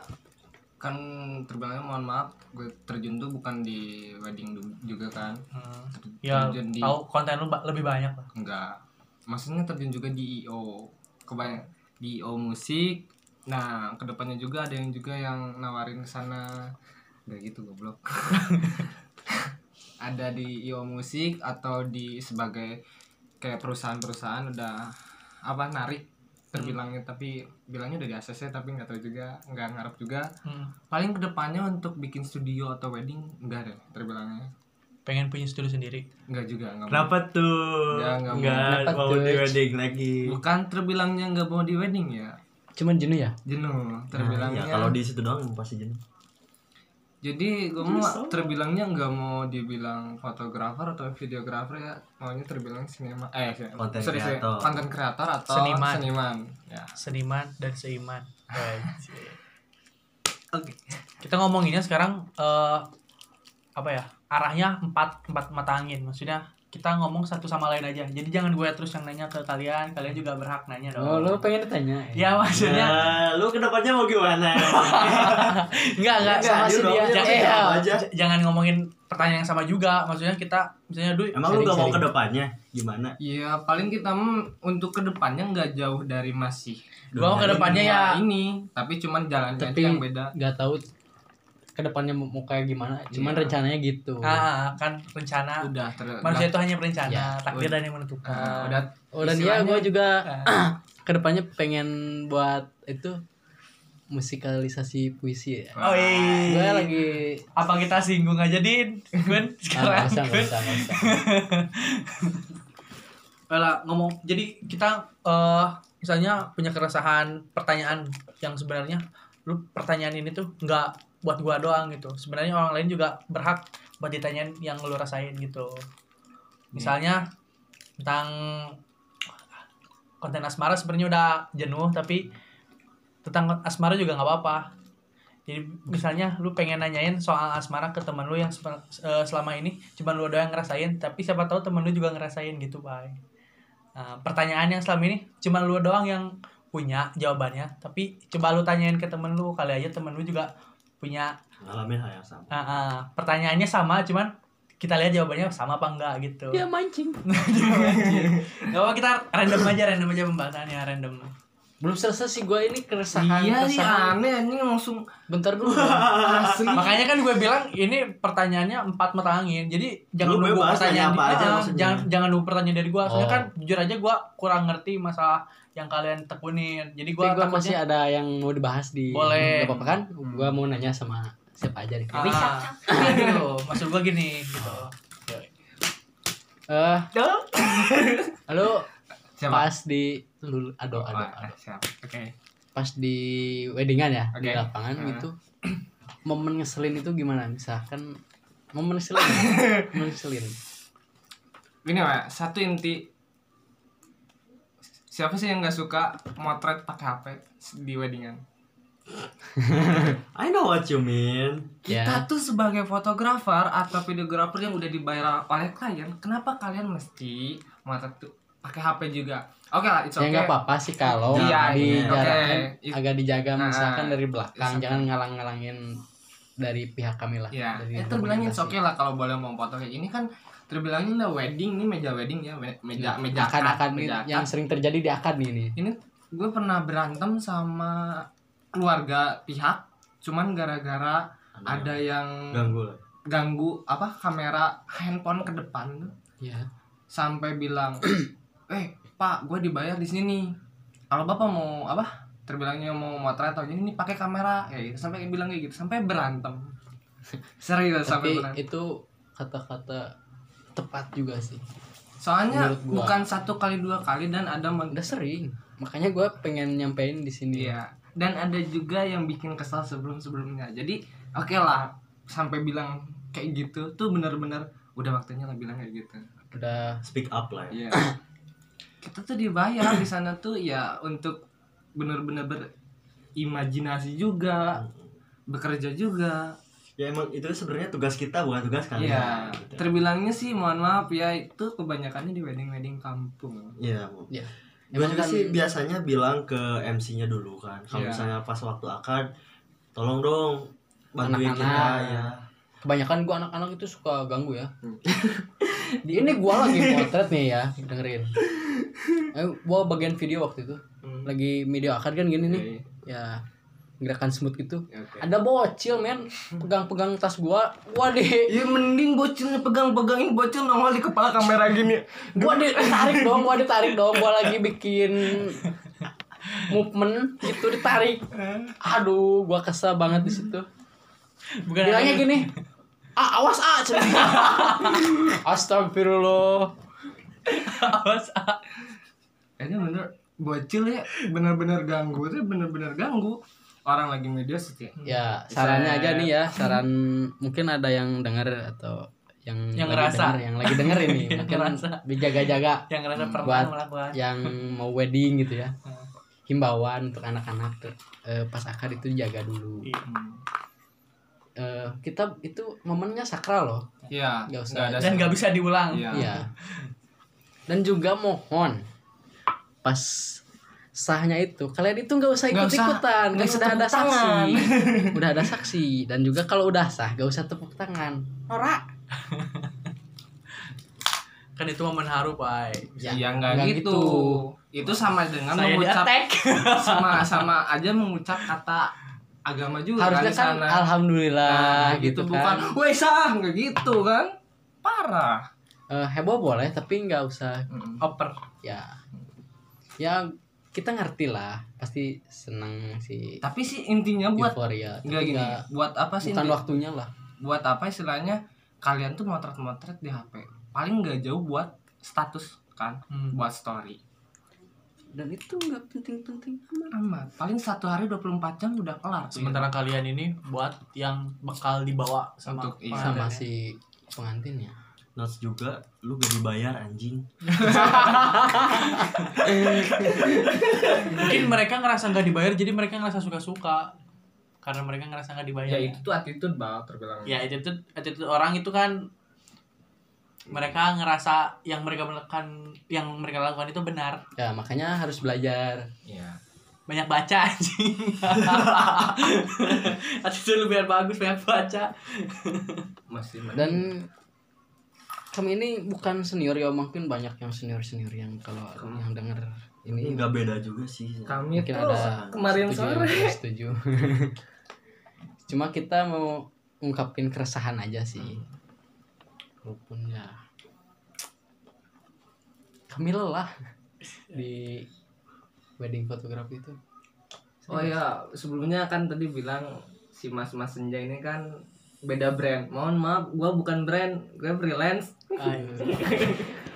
kan terbilangnya mohon maaf gue terjun tuh bukan di wedding juga kan. Hmm, Ter- ya terjun di tahu konten lu ba- lebih banyak lah. enggak. Maksudnya terjun juga di IO kebanyak di IO musik. Nah ke depannya juga ada yang juga yang nawarin ke sana. Udah gitu goblok. Ada di IO musik atau di sebagai kayak perusahaan-perusahaan udah apa narik terbilangnya tapi bilangnya udah di ACC tapi nggak tahu juga nggak ngarep juga Hmm. paling ke depannya untuk bikin studio atau wedding enggak deh terbilangnya Pengen punya studio sendiri. enggak juga enggak mau. Kenapa tuh? Nggak, nggak mau. Nggak mau tuh? di wedding lagi. bukan terbilangnya nggak mau di wedding ya Cuman jenuh ya? jenuh Nah, terbilangnya iya, kalau di situ doang pasti jenuh. Jadi gue mau terbilangnya nggak mau dibilang fotografer atau videografer ya maunya terbilang sinema eh sorry, creator. content creator atau Seniman. seniman, ya Seniman dan seiman. Oke Kita ngomonginnya sekarang eh apa ya? Arahnya empat empat mata angin. Maksudnya kita ngomong satu sama lain aja. Jadi jangan gue terus yang nanya ke kalian. Kalian juga berhak nanya dong. Oh, lo pengen ditanya? Ya maksudnya Nah, lu ke depannya mau gimana? enggak enggak sama Enggak, si dulu dia. dong, Eh, ya. aja. jangan ngomongin pertanyaan yang sama juga. Maksudnya kita misalnya Dui Emang lu gak mau Sharing-sharing. ke depannya gimana? ya paling kita mm, untuk ke depannya nggak jauh dari masih Gua mau ke depannya ya ini tapi cuman jalannya aja Tapi yang beda nggak tahu ke depannya mau kayak gimana. Cuman Iya. rencananya gitu. ah, kan rencana udah ter manusia itu hanya berencana, Ya, takdir udah. dan yang menentukan. Nah, udah Oh dan iya istilahnya- gue juga Ah. ke depannya pengen buat itu musikalisasi puisi ya. Oh iya. Gue lagi Apa kita singgung aja Din? Gun ah, sekarang. nggak usah, Gun. usah. Lah, ngomong jadi kita eh misalnya punya keresahan pertanyaan yang sebenarnya lu pertanyaan ini tuh nggak buat gua doang gitu. Sebenarnya orang lain juga berhak buat ditanyain yang lu rasain gitu. Misalnya tentang konten asmara sebenarnya udah jenuh tapi tentang asmara juga nggak apa-apa. Jadi misalnya lu pengen nanyain soal asmara ke teman lu yang eh, selama ini cuma lu doang ngerasain, tapi siapa tahu temen lu juga ngerasain gitu, Bay. Nah, pertanyaan yang selama ini cuma lu doang yang punya jawabannya, tapi coba lu tanyain ke temen lu, kali aja temen lu juga punya Ngalamin hal yang sama. ah, ah, pertanyaannya sama, cuman kita lihat jawabannya sama apa enggak gitu. Ya mancing. Gak apa kita random aja, random aja pembahasannya, random. Belum selesai sih gue ini keresahan. iya sih keresahan. aneh anjing langsung Bentar dulu. asli Makanya kan gue bilang ini pertanyaannya empat mata angin. Jadi jangan Lu nunggu pertanyaan tanya apa di- aja ah, jangan jangan nunggu pertanyaan dari gue. Soalnya Oh. kan jujur aja gue kurang ngerti masalah yang kalian tekunin. Jadi gue Tapi gue masih ada yang mau dibahas di Boleh. Gak apa-apa kan? Gue mau nanya sama siapa aja deh. ah, gitu. Maksud gue gini gitu. Eh, halo siapa pas di lu aduh aduh, Ah, aduh. siap oke pas di weddingan ya di Oke. lapangan Ah. gitu momen ngeselin itu gimana misalkan momen ngeselin momen ngeselin Gini pak, satu inti Siapa sih yang nggak suka motret pakai HP di weddingan? I know what you mean. Ya. Kita tuh sebagai fotografer atau videografer yang udah dibayar oleh klien, kenapa kalian mesti motret tuh pakai HP juga? Oke lah, it's ya okay. nggak apa-apa sih kalau Iya, dijarakan oke. agak dijaga Nah, misalkan dari belakang it's jangan ngalang-ngalangin dari pihak kami lah Ya, dari ya terbilangnya komunikasi. oke lah kalau boleh mau foto kayak gini kan terbilangnya lah wedding nih meja wedding ya me- meja meja akad akad meja yang akad. sering terjadi di akad nih nih ini gue pernah berantem sama keluarga pihak cuman gara-gara ada yang ganggu lah. ganggu apa kamera handphone ke depan tuh. Ya sampai bilang eh pak gue dibayar di sini kalau bapak mau apa terbilangnya mau motret atau ini nih pakai kamera. Kayak gitu sampai bilang kayak gitu sampai berantem. Serius sampai berantem. itu kata-kata tepat juga sih soalnya bukan satu kali dua kali dan ada udah sering makanya gue pengen nyampein di sini Iya. Dan ada juga yang bikin kesal sebelum-sebelumnya. Jadi oke lah sampai bilang kayak gitu tuh bener-bener udah waktunya lah bilang kayak gitu. udah Speak up lah ya. Iya. Kita tuh dibayar di sana tuh ya untuk bener-bener berimajinasi juga, bekerja juga. Ya emang itu sebenarnya tugas kita bukan tugas kalian. Iya. gitu. Terbilangnya sih mohon maaf ya itu kebanyakannya di wedding-wedding kampung. Iya. ya Gue Emang juga kan- sih biasanya bilang ke MC-nya dulu kan. Kalau Iya. misalnya pas waktu akad, tolong dong bantuin Anak-anak. kita ya. kebanyakan gua anak-anak itu suka ganggu ya Di- ini gua lagi potret nih ya dengerin eh, gua bagian video waktu itu Hmm. lagi video akad kan gini nih Oke. ya gerakan smooth gitu. Oke. ada bocil men. Pegang-pegang tas gua. Gua di Ya mending bocilnya pegang-pegang. Ini bocil nongol di kepala kamera gini. gua ditarik dong gua ditarik dong. Gua lagi bikin movement gitu ditarik. Aduh gua kesel banget di situ. Bukan bilangnya gini ah awas ah astagfirullah. Awas, ah. Ini bener bocil ya bener-bener ganggu tuh bener-bener ganggu orang lagi media sih ya sarannya aja nih ya saran mungkin ada yang denger atau yang Yang ngerasa. denger, yang lagi denger ini Yang mungkin ngerasa. dijaga-jaga yang ngerasa pernah Buat melakukan yang mau wedding gitu ya himbauan untuk anak-anak eh, pas akad itu jaga dulu Iya. Eh, kita itu momennya sakral loh Iya, Nggak usah. ada dan nggak bisa diulang Iya. Iya. Dan juga mohon pas sahnya itu. Kalian itu nggak usah Nggak ikut usah- ikutan nggak kan usah udah ada tangan. saksi udah ada saksi. Dan juga kalau udah sah gak usah tepuk tangan. Norak kan itu momen haru pak. Ya, Ya nggak gitu. Itu sama dengan saya di mengucap attack sama sama aja mengucap kata agama juga harusnya kan, di kan sana. alhamdulillah Nah, gitu, gitu bukan kan. Weh sah nggak gitu kan? Parah. Eh, heboh boleh tapi nggak usah. Oper. Ya. Ya kita ngerti lah pasti senang sih. Tapi sih intinya buat euforia. Tapi gini nggak buat apa sih bukan inti- waktunya lah. buat apa istilahnya kalian tuh motret-motret di HP paling nggak jauh buat status kan Hmm. buat story. Dan itu nggak penting-penting amat. Amat. Paling satu hari 24 jam udah kelar tuh sementara kalian ini buat yang bakal dibawa sama Untuk- iya. sama si pengantinnya Notes juga lu gak dibayar anjing. mungkin mereka ngerasa nggak dibayar jadi mereka ngerasa suka-suka. Karena mereka ngerasa nggak dibayar ya itu tuh attitude banget terbilang. Ya itu tuh attitude orang itu kan mereka ngerasa yang mereka melakukan yang mereka lakukan itu benar. Ya makanya harus belajar. Ya. Banyak baca anjing. Attitude lu biar bagus banyak baca. Masih dan kami ini bukan senior ya mungkin banyak yang senior senior yang kalau yang denger Ini. Nggak beda juga sih. kami mungkin tuh ada kemarin setuju sore. setuju. Cuma kita mau ungkapin keresahan aja sih. Walaupun ya kami lelah di wedding fotografi itu. Oh ya sebelumnya kan tadi bilang si mas mas senja ini kan beda brand. Mohon maaf gua bukan brand gue freelance.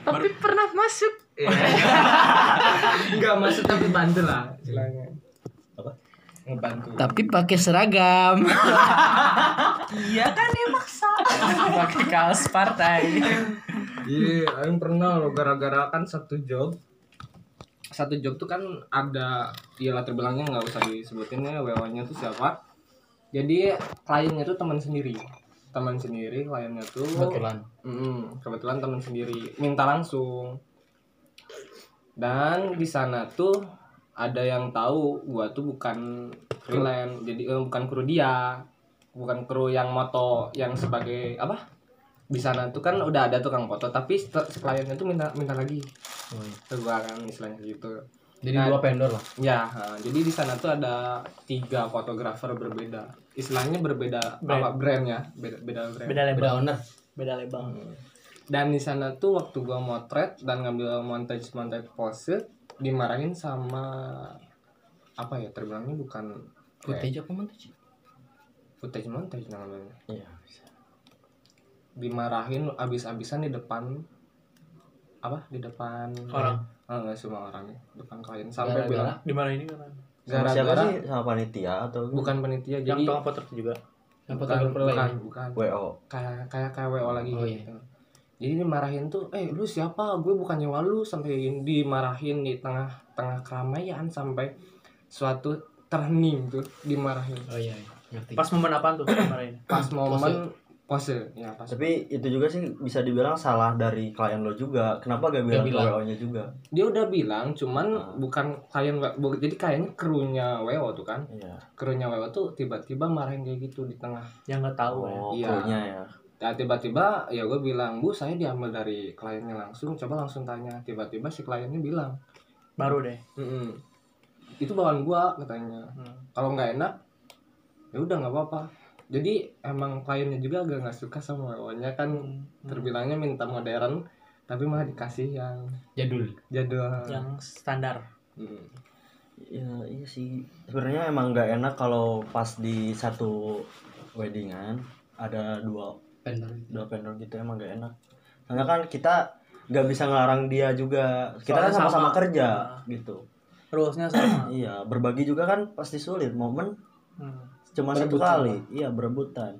Tapi pernah masuk. Nggak masuk tapi bantu lah. Istilahnya Apa? ngebantu. Tapi pakai seragam. Iya kan dia maksa. Pakai kaos partai. Iya, Aing pernah loh gara-gara kan satu job. Satu job tuh kan ada ya latar belakangnya nggak usah disebutin ya WO-nya tuh siapa. Jadi kliennya tuh teman sendiri, teman sendiri kliennya tuh. kebetulan Mm, kebetulan teman sendiri minta langsung. Dan di sana tuh ada yang tahu gua tuh bukan freelance, jadi eh, bukan kru dia, bukan kru yang moto yang sebagai apa? Di sana tuh kan udah ada tukang foto, tapi kliennya tuh minta minta lagi ke gua kan istilahnya gitu. Jadi Nah, dua vendor lah Ya, ha, jadi di sana tuh ada tiga fotografer berbeda. Istilahnya berbeda Brand. apa brandnya, beda beda brand. beda beda owner beda label Dan di sana tuh waktu gua motret dan ngambil montage montage pose dimarahin sama apa ya terbilangnya bukan footage apa montage footage montage namanya. Iya. Dimarahin abis-abisan di depan apa di depan orang Ah, nggak semua orang ya depan klien sampai Gara-gara? bilang di mana ini kan Sama siapa gara-gara sih? Sama panitia atau bukan panitia yang jadi tukang potret juga yang bukan fotografer bukan, lain bukan. WO. kayak kayak kayak WO lagi Oh, iya. gitu. Jadi dimarahin tuh, eh lu siapa? Gue bukan nyewa lu sampai dimarahin di tengah tengah keramaian sampai suatu terhening tuh dimarahin. oh iya iya. ngerti pas momen apa tuh kemarin Pas momen pose, ya pas. Tapi itu juga sih bisa dibilang salah dari klien lo juga. Kenapa gak bilang ke bilang. WO-nya juga? Dia udah bilang, cuman Ah. bukan klien bu- jadi kayaknya krunya WO tuh kan. Iya. Krunya WO tuh tiba-tiba marahin kayak gitu di tengah. yang nggak tahu ya Oh, Iya. krunya ya. ya tiba-tiba ya gue bilang bu saya diambil dari kliennya langsung coba langsung tanya tiba-tiba si kliennya bilang baru deh "Mm-mm. itu bawaan gua katanya Hmm. kalau nggak enak ya udah nggak apa-apa jadi emang kliennya juga agak nggak suka sama nya kan Hmm. terbilangnya minta modern tapi malah dikasih yang jadul. jadul. Yang standar. Mm. ya iya sih. Sebenarnya emang nggak enak kalau pas di satu weddingan ada dua vendor dua vendor gitu emang nggak enak. Soalnya kan kita nggak bisa ngelarang dia juga. Kita kan sama-sama sama. kerja Nah. gitu. Rulesnya sama. Iya berbagi juga kan pasti sulit. Momen Hmm. Cuma satu kali. iya berebutan.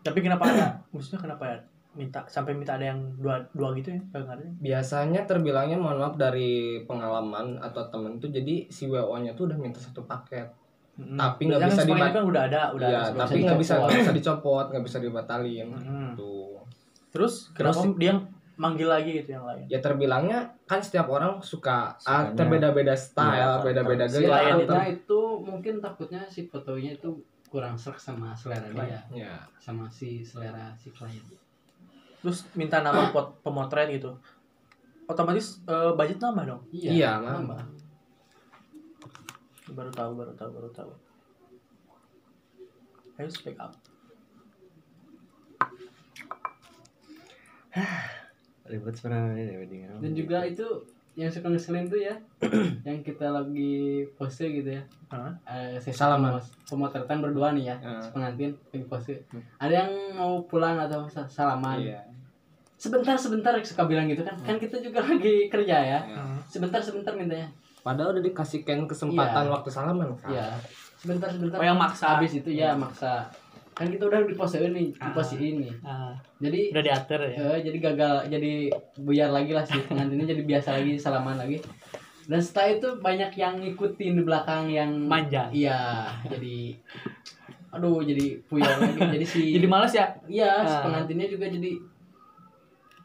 Tapi kenapa ada? Maksudnya kenapa ya? Minta sampai minta ada yang dua dua gitu ya? Ngerti biasanya terbilangnya mohon maaf dari pengalaman atau temen tuh jadi si wo nya tuh udah minta satu paket. Hmm. Tapi nggak bisa semuanya dibat- kan udah ada udah Iya, ada tapi nggak bisa nggak bisa dicopot nggak bisa dibatalin Hmm. tuh terus kenapa Terus- dia manggil lagi gitu yang lain? Ya terbilangnya kan setiap orang suka ah, terbeda-beda Iya, style beda-beda karakter. si gaya takutnya itu mungkin takutnya si fotonya itu kurang serk sama selera dia ya. Sama si selera si klien. Terus minta nama pot pemotret gitu. Otomatis eh, budget nambah dong? Iya, nambah. baru tahu baru tahu baru tahu. Ayo speak up. Ribet sebenarnya dan juga itu yang suka ngeselin tuh ya yang kita lagi pose gitu ya. Hah? Eh, sesi Salaman. pemotretan berdua nih ya Hmm. si pengantin lagi pose. Ada yang mau pulang atau sa- salaman? Iya. Sebentar sebentar suka bilang gitu kan. Kan kita juga lagi kerja ya. Ya. sebentar sebentar mintanya padahal udah dikasihkan kesempatan Iya. waktu salaman kan ya sebentar sebentar. Oh, yang maksa. habis itu ya maksa kan kita udah di pose ini di pose ini. Ah, jadi udah diatur ya? Eh, jadi gagal jadi buyar lagi lah sih pengantinnya jadi biasa lagi salaman lagi. Dan setelah itu banyak yang ngikutin di belakang yang Manja. iya jadi aduh jadi buyar lagi. Jadi si jadi males ya? Iya si Ah. pengantinnya juga jadi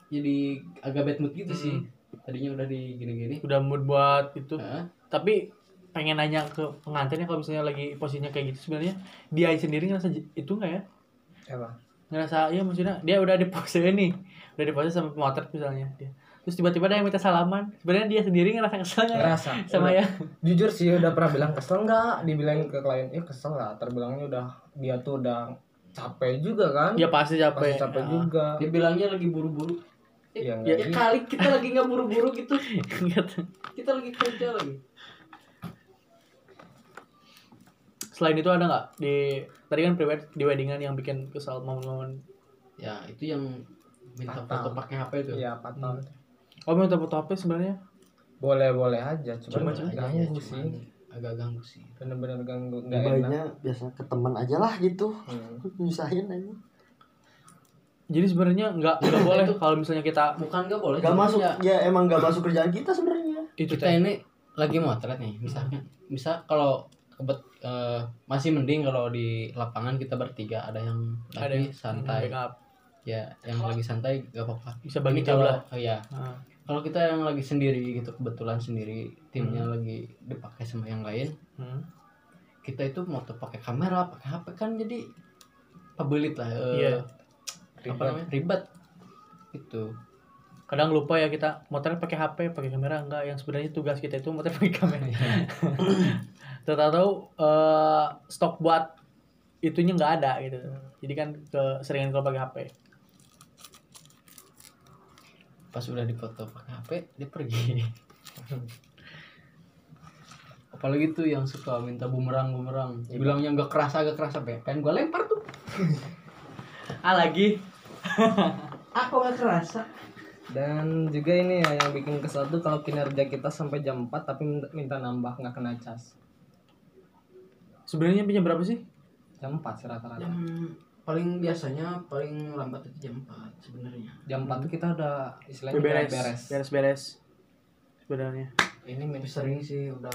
jadi agak bad mood gitu sih. Hmm. tadinya udah di gini-gini. Udah mood buat itu. Heeh. tapi pengen nanya ke pengantinnya kalau misalnya lagi posisinya kayak gitu sebenarnya dia sendiri ngerasa itu nggak ya? Apa? Ngerasa iya maksudnya dia udah di pose nih udah di pose sama pemotret misalnya dia. Terus tiba-tiba ada yang minta salaman sebenarnya dia sendiri ngerasa kesel nggak ya? ngerasa. Sama Udah- ya? Jujur sih udah pernah bilang kesel nggak? Dibilang ke klien eh kesel lah terbilangnya udah dia tuh udah capek juga kan? Ya pasti capek. Pasti capek Ah. juga. Dia bilangnya lagi buru-buru. Iya, ya, nggak ya kali kita lagi nggak buru-buru gitu. Gitu. kita lagi kerja lagi selain itu ada nggak? Di tadi kan private di weddingan yang bikin kesal momen-momen. Ya itu yang minta Fatal. foto pakai HP itu. Iya fatal. oh minta foto HP sebenarnya? Boleh boleh aja, Cuma- cuma- ganggu Iya, sih. cuman agak ganggu sih. Bener-bener ganggu, nggak enak. biasa ke teman aja lah gitu. Hmm. nyusahin aja. Jadi sebenarnya nggak nggak boleh kalau misalnya kita bukan nggak boleh gak cuma masuk ya, ya emang gak masuk kerjaan kita sebenarnya. Itu kita teh. ini lagi motret nih misalnya misal kalau kebet eh, masih mending kalau di lapangan kita bertiga. Ada yang ada lagi yang santai. backup. ya yang lagi santai gak apa-apa. Bisa bagi kalau oh ya Ah. kalau kita yang lagi sendiri gitu kebetulan sendiri timnya lagi dipakai sama yang lain. Hmm. kita itu mau tuh pakai kamera pakai HP kan jadi pebelit lah eh, Iya. apa namanya? Ribet. Itu kadang lupa ya kita motor pakai HP pakai kamera enggak. Yang sebenarnya tugas kita itu motor pakai kamera tahu eh stok buat itunya nggak ada gitu. Jadi kan keseringan kalau pakai HP pas udah dipoto pakai HP dia pergi. Apalagi tuh yang suka minta bumerang bumerang bilangnya nggak kerasa nggak kerasa Pe. pengen gue lempar tuh. Ah lagi. Aku nggak kerasa. Dan juga ini ya yang bikin kesel tuh kalau kinerja kita sampai jam 4 tapi minta, minta nambah nggak kena cas. Sebenarnya punya berapa sih? Jam 4 sih rata-rata. jam paling biasanya paling lambat itu jam 4 sebenarnya. Jam 4 tuh kita udah istilahnya beres beres. beres. Beres sebenarnya. Ini lebih min- sering sih udah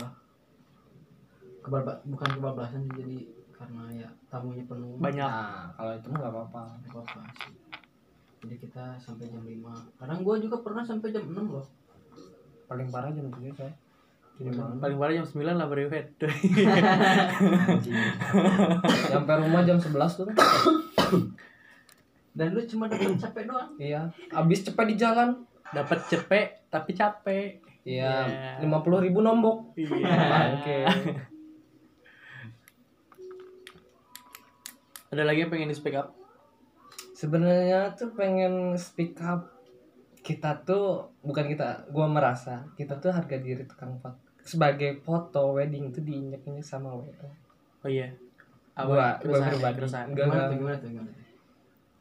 kebalba bukan kebablasan sih jadi karena ya tamunya penuh. Banyak. Nah, kalau itu mah nggak apa-apa. Nggak apa-apa sih. Jadi kita sampai jam 5 kadang gua juga pernah sampai jam 6 loh. Paling parah jam 7 saya. Jadi malam. paling parah jam 9 lah baru head Sampai rumah jam 11 tuh. dan lu cuma dapat capek doang iya abis cepet di jalan Dapat cepet tapi capek. iya Iya. lima puluh ribu nombok Iya. oke Ada lagi yang pengen di speak up? sebenarnya tuh pengen speak up kita tuh bukan kita gua merasa kita tuh harga diri tukang foto sebagai foto wedding tuh diinjak-injak sama WO Oh iya. Gua- gua pribadi. gimana tuh gimana tuh gimana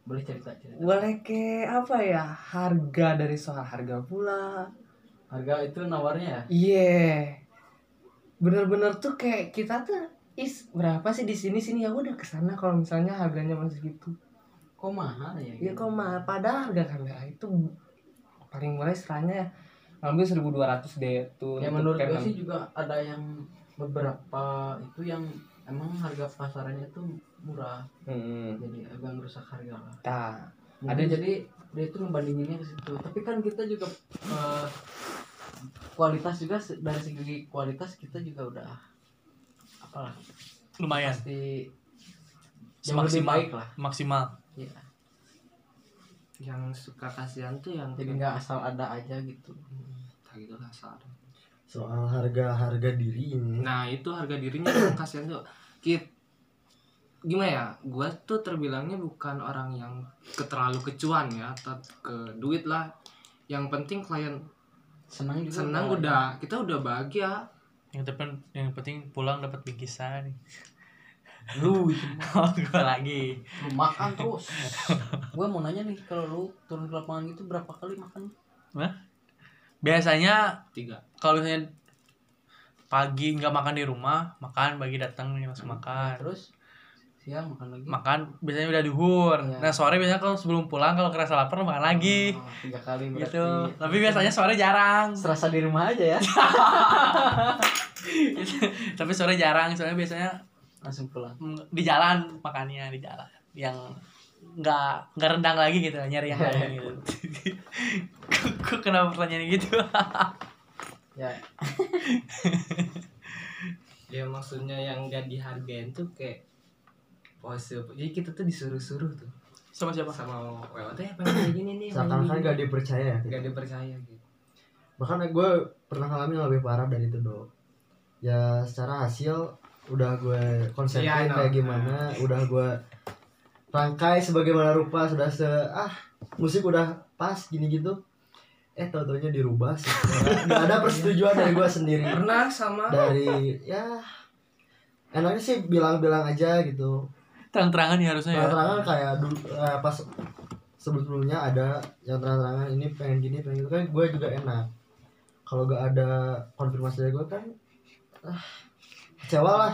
boleh cerita cerita. Boleh kayak apa ya? Harga dari soal harga pula. Harga itu nawarnya ya? Iya. Bener-bener tuh kayak kita tuh is berapa sih di sini sini? Ya udah ke sana kalau misalnya harganya masih gitu kok mahal ya? Ya kok mah padahal harga kamera itu paling murah istilahnya ya ngambil 1200 deh tuh ya menurut gue sih juga ada yang beberapa itu yang emang harga pasarannya tuh murah Hmm. jadi agak ngerusak harga lah Nah, ada Ada- jadi dia itu ngebandinginnya ke situ tapi kan kita juga eh, kualitas juga dari segi kualitas kita juga udah apalah Lumayan. pasti Semaksimal. baik lah Maksimal. Iya. Yang suka kasihan tuh yang jadi nggak asal ada aja gitu tak gitu kasar. soal harga harga diri ini Nah itu harga dirinya yang kasihan tuh. Kit, gimana ya? Gua tuh terbilangnya bukan orang yang keterlalu kecuan ya, atau ke duit lah. Yang penting klien senang juga senang udah, kita udah bahagia. Yang penting yang penting pulang dapat bingkisan. Lu itu. Oh, gue lagi. lu makan terus gue mau nanya nih kalau lu turun ke lapangan gitu berapa kali makan Biasanya Tiga. kalau misalnya pagi nggak makan di rumah, makan pagi datang langsung makan. terus siang makan lagi Makan biasanya udah duhur. Iya. Nah, sore biasanya kalau sebelum pulang kalau kerasa lapar makan lagi. Oh, tiga kali berarti gitu. Tapi biasanya sore jarang. serasa di rumah aja ya Tapi sore jarang, soalnya biasanya langsung pulang mm, di jalan makannya di jalan yang nggak nggak rendang lagi gitu nyari yang lain gitu. Kok kenapa pertanyaan gitu? ya Ya maksudnya yang gak dihargain tuh kayak pose. Jadi kita tuh disuruh-suruh tuh Sama siapa? sama WO teh pengen kayak gini nih. seakan-akan gak dipercaya ya gak dipercaya gitu. bahkan gue pernah ngalamin yang lebih parah dari itu do ya secara hasil udah gue konsepin Iya, know. kayak gimana udah gue rangkai sebagaimana rupa sudah se ah musik udah pas gini gitu. Eh tau taunya dirubah sih. Nggak ada persetujuan dari gue sendiri. Pernah sama? Dari ya enaknya sih bilang-bilang aja gitu. Terang-terangan ya harusnya ya. terang-terangan kayak dulu eh, pas sebelumnya ada yang terang-terangan ini pengen gini pengen gitu. Kan gue juga enak. Kalau gak ada konfirmasi dari gue kan ah, kecewa lah.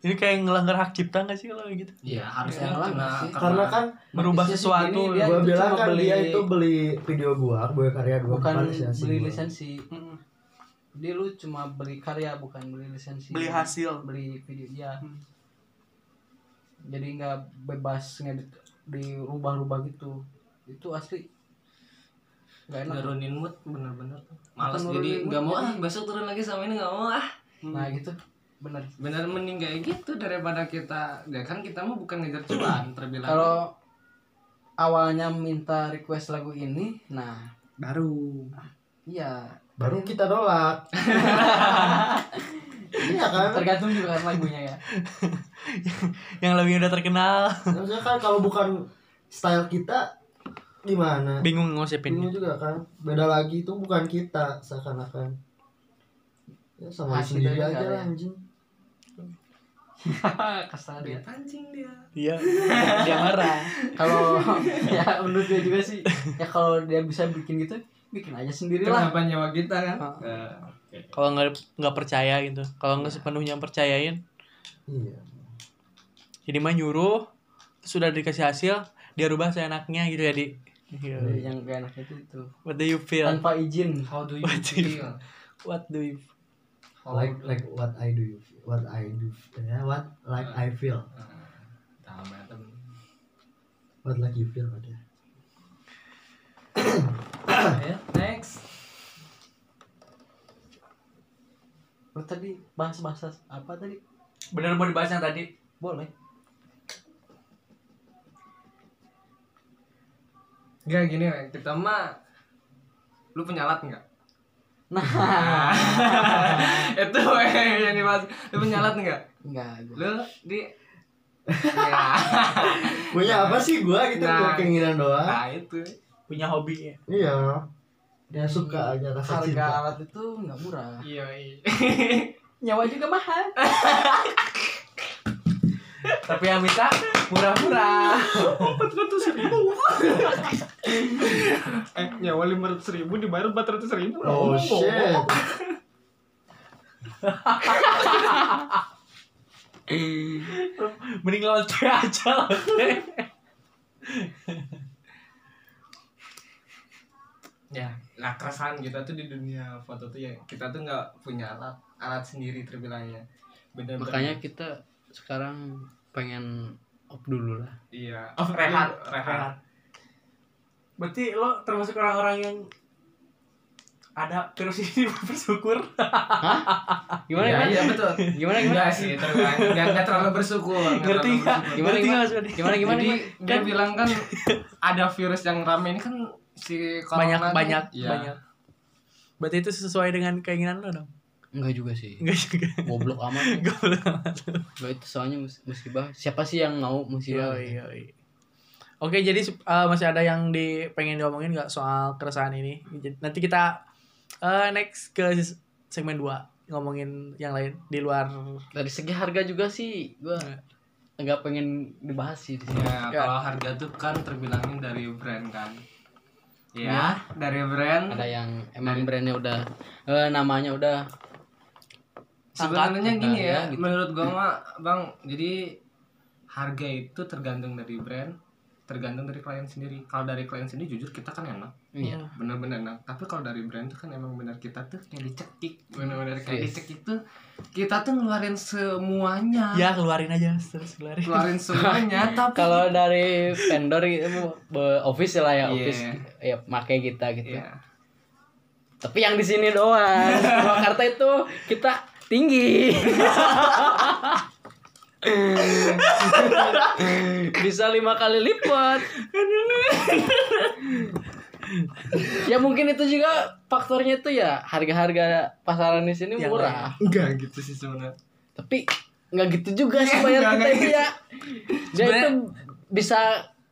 Ini kayak ngelanggar hak cipta gak sih kalau gitu? Iya harusnya Ya, kena sih. karena kan Merubah sesuatu, gue bilang kan beli dia itu beli video gue gue karya gue bukan lisensi beli gua. lisensi. Mm, dia lu cuma beli karya bukan beli lisensi. Beli hasil. beli video ya Hmm. jadi nggak bebas ngedit dirubah-rubah gitu. Itu asli. Nggak enak. Nurunin mood bener-bener. Malas Bukan jadi nggak mau ah besok turun lagi sama ini nggak mau ah. Nah gitu bener. Bener mending kayak gitu daripada kita ya kan kita mah bukan ngejar cuan terbilang. Kalau awalnya minta request lagu ini nah baru. iya. Baru kita nolak. Iya kan? Tergantung juga kan lagunya ya. Yang lebih udah terkenal. maksudnya kan kalau bukan style kita gimana? Bingung Bingung ngosipinnya. juga kan? Beda lagi itu bukan kita seakan-akan. Ya sama Hasil sendiri aja lah anjing kasar dia. Ya pancing dia. Iya. Dia marah. kalau ya menurut gue juga sih. Ya kalau dia bisa bikin gitu bikin aja sendiri lah. Kenapa nyawa kita kan? Ah. Oke. Kalau nggak nggak percaya gitu. Kalau nggak sepenuhnya percayain, iya. Jadi mah nyuruh sudah dikasih hasil dia rubah seenaknya gitu ya di. Iya. yang gak enak itu itu. What do you feel? Tanpa izin. How do you What do you- feel? What do you How like like what I do what I do ya what like I feel. What like you feel pada Ya, next. Lu tadi bahas bahasa apa tadi? Bener mau dibahas yang tadi. Boleh. Enggak gini, kita mah lu punya alat enggak? Nah, itu Weng, yang dibahas. Lu punya alat enggak? enggak. gua. Lu di ya. Punya apa sih gua gitu Nah. gua keinginan doang. Nah, itu. Punya hobi ya. Iya. Dia suka aja rasa Harga cinta. alat itu nggak murah. Iya, iya. Nyawa juga mahal. Tapi yang minta murah-murah. eh, nyawa 500 ribu dibayar 400 ribu. Oh shit. Mending lawan cewek aja lah. Ya, nah keresahan kita tuh di dunia foto tuh ya kita tuh nggak punya alat alat sendiri terbilangnya. Bener-bener. Makanya kita sekarang pengen op dulu lah. iya. Oh, rehat, rehat. rehat. Berarti lo termasuk orang-orang yang ada virus ini bersyukur. Gimana Iya, gimana? iya betul. Gimana gimana? Enggak sih, terbilang nggak nggak terlalu bersyukur. Ngerti terlalu nggak? bersyukur. Gimana gimana? Gimana gimana? Jadi gimana? dia bilang kan ada virus yang rame ini kan si corona banyak banyak Iya. banyak. Berarti itu sesuai dengan keinginan lo dong? Enggak juga sih. Enggak juga. Goblok amat. Goblok Enggak itu soalnya mus- musibah. Siapa sih yang mau musibah? Yoi, yoi. Oke, jadi uh, masih ada yang di pengen diomongin nggak soal keresahan ini? Nanti kita uh, next ke segmen 2 ngomongin yang lain di luar. Dari segi harga juga sih gua enggak pengen dibahas sih di sini. Ya, Ya. kalau harga tuh kan terbilangin dari brand kan. Ya, Ya. dari brand. Ada yang emang brandnya udah eh, namanya udah Sebenarnya gini ya, ya, gitu. menurut gua mah, Bang, jadi harga itu tergantung dari brand, tergantung dari klien sendiri. Kalau dari klien sendiri jujur kita kan enak, iya. bener-bener enak. Tapi kalau dari brand tuh kan emang bener kita tuh kayak dicekik, bener-bener kayak Yes. dicekik tuh kita tuh ngeluarin semuanya. Ya, keluarin aja terus keluarin. Keluarin semuanya, tapi Kalau dari vendor itu be- office lah ya, Iya. office ya pakai kita gitu. Iya. Tapi yang di sini doang. Purwakarta itu kita tinggi. Bisa lima kali lipat. ya mungkin itu juga faktornya itu ya harga-harga pasaran di sini Yang murah. Enggak gitu sih sebenarnya. Tapi nggak gitu juga sih bayar Nggak, kita itu ya. Dia Sebenarnya- itu bisa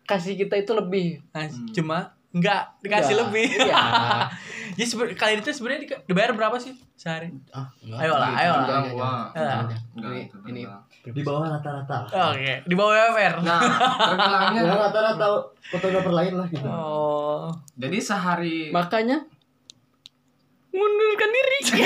kasih kita itu lebih. Nah, cuma enggak dikasih Nggak. lebih. Iya. ya seben- kalian itu sebenarnya di- dibayar berapa sih sehari? Ah, enggak. Ayo lah, ayo lah. Enggak, Ah. Enggak, Ini. Di bawah rata-rata. Oke, di bawah WFR. Nah, Ya rata-rata fotografer lain lah gitu. Oh. jadi sehari makanya mundurkan diri.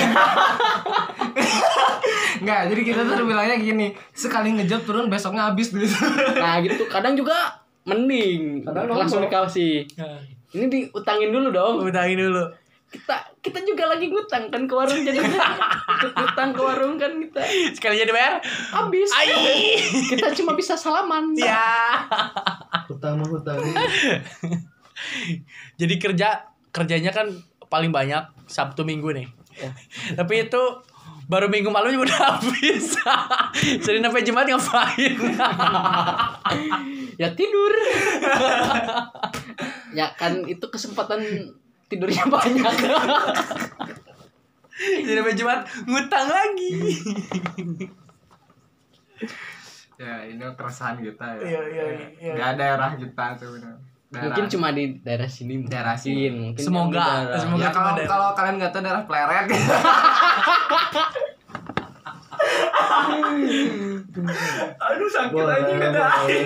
Enggak, jadi kita tuh terbilangnya gini, sekali ngejob turun besoknya habis duit. nah gitu kadang juga mending Kadang langsung dikasih Nah, ini diutangin dulu dong utangin dulu. Kita kita juga lagi ngutang kan ke warung jadi ngutang ke warung kan kita Sekali jadi bayar. habis kita cuma bisa salaman Ya. Hutang mah hutang. Jadi kerja kerjanya kan paling banyak Sabtu Minggu nih. Ya. Tapi itu baru minggu malam juga udah habis. Senin sampai Jumat ngapain? ya tidur ya kan itu kesempatan tidurnya banyak Senin sampai Jumat ngutang lagi. ya, ini keresahan kita ya. Iya, iya, iya. Enggak daerah kita tuh benar. Daerah. mungkin cuma di daerah sini. Daerah sini. mungkin Semoga, daerah- semoga. ya kalau daerah. kalau kalian nggak tahu daerah pleret Aduh sakit kata boleh.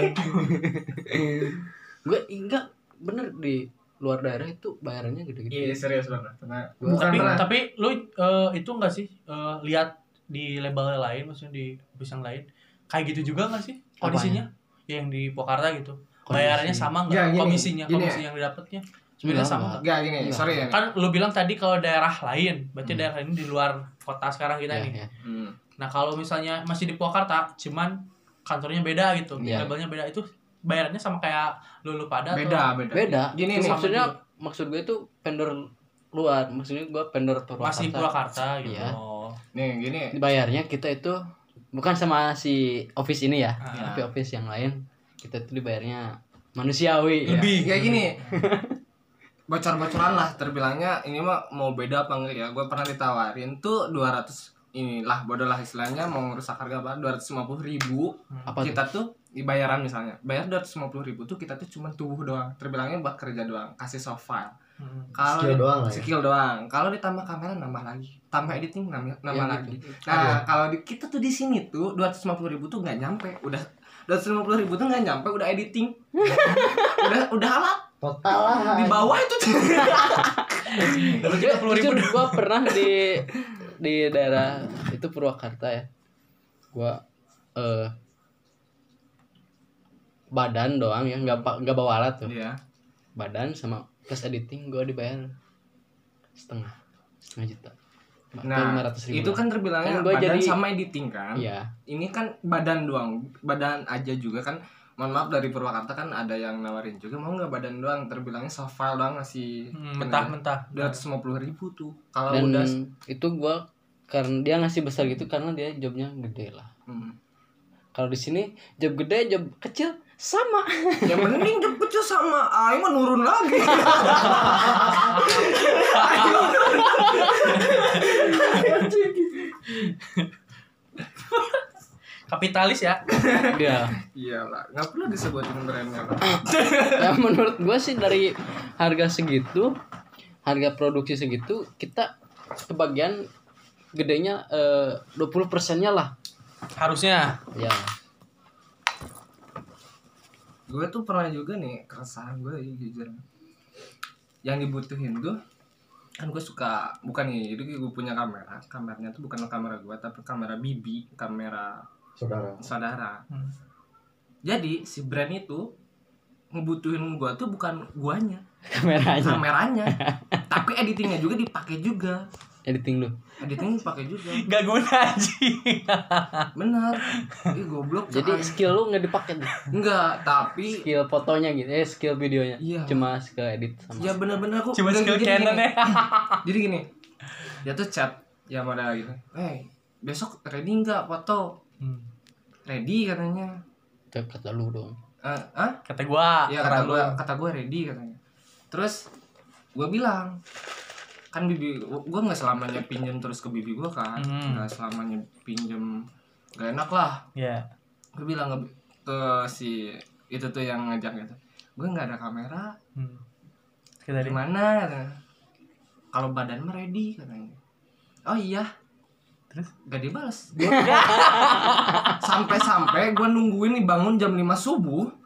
gue enggak bener di luar daerah itu bayarannya gede-gede Iya serius banget. Karena bukan tapi pernah. tapi lu eh, itu enggak sih eh, lihat di label lain maksudnya di yang lain kayak gitu juga enggak sih kondisinya Ya, yang di Pokarta gitu Kondisi. bayarannya sama Ya, enggak gini, komisinya gini komisi yang didapatnya sebenarnya sama enggak. nggak? Enggak gini, Enggak. sorry ya. kan lu bilang tadi kalau daerah lain berarti Hmm. daerah ini di luar kota sekarang kita Ya, nih ya. Hmm. nah kalau misalnya masih di Purwakarta cuman kantornya beda gitu Iya. labelnya beda itu bayarannya sama kayak lu lu pada atau- Beda, beda. beda Gini Itu nih. maksudnya maksud gue itu vendor luar maksudnya gue vendor Purwakarta masih Purwakarta gitu Iya. oh. Nih, gini. dibayarnya kita itu bukan sama si office ini ya Ah. tapi office yang lain kita itu dibayarnya manusiawi ya. lebih kayak gini bocor-bocoran lah terbilangnya ini mah mau beda apa enggak ya gue pernah ditawarin tuh 200 inilah bodoh lah istilahnya mau ngerusak harga apa 250 ribu apa tuh? kita tuh dibayaran misalnya bayar 250 ribu tuh kita tuh cuma tubuh doang terbilangnya buat kerja doang kasih soft file Hmm. kalau Skill doang ya. skill doang kalau ditambah kamera nambah lagi tambah editing nambah, nambah Ya, lagi gitu. nah kalau di, kita tuh di sini tuh 250 ribu tuh nggak nyampe udah 250 ribu tuh nggak nyampe udah editing udah udah alat Total lah. di bawah itu Jujur, jujur gue pernah di di daerah itu Purwakarta ya. Gua eh badan doang ya, nggak nggak bawa alat tuh. Iya. Badan sama plus editing gue dibayar setengah setengah juta. Nah, lima ratus ribu. itu kan terbilangnya Kan badan jadi- sama editing kan. Iya. Ini kan badan doang, badan aja juga kan. Mohon maaf dari Purwakarta kan ada yang nawarin juga mau nggak badan doang terbilangnya soft file doang ngasih Hmm, mentah-mentah. dua ratus lima puluh ribu tuh kalau Dan udah itu gue karena dia ngasih besar gitu karena dia jobnya gede lah. hmm. Kalau di sini job gede, job kecil sama. yang mending kecil sama Aing mah nurun lagi Kapitalis ya. Iya. iyalah nggak perlu disebutin brandnya lah. ya menurut gue sih dari harga segitu harga produksi segitu kita kebagian gedenya eh, 20 persennya lah Harusnya. ya gue tuh pernah juga nih keresahan gue ya, jujur. Yang dibutuhin tuh kan gue suka bukan nih jadi gue punya kamera. Kameranya tuh bukan kamera gue tapi kamera bibi kamera Saudara. saudara. Hmm. jadi si brand itu ngebutuhin gue tuh bukan guanya. Kameranya. Kameranya. Tapi editingnya juga dipakai juga editing lu editing dipakai juga Gak guna anjing. bener Ih goblok jadi Cak. skill lu nggak dipakai tuh enggak tapi skill fotonya gitu eh skill videonya Iya. cuma skill edit sama ya bener-bener aku Cuma skill Canon gini. ya. jadi gini dia tuh chat ya modal gitu eh besok ready nggak foto Hmm. ready katanya Itu kata lu dong eh ah Kata gua. ya kata lu. gue kata gue ready katanya terus gue bilang kan bibi gue nggak selamanya pinjam terus ke bibi gue kan. Hmm. nggak selamanya pinjam gak enak lah. Ya. gue bilang ke, ke si itu tuh yang ngajak gitu gue nggak ada kamera. Hmm. Kita di gimana? kalau badan mah ready katanya oh iya. Terus? gak dibales. Sampai-sampai gue nungguin nih bangun jam 5 subuh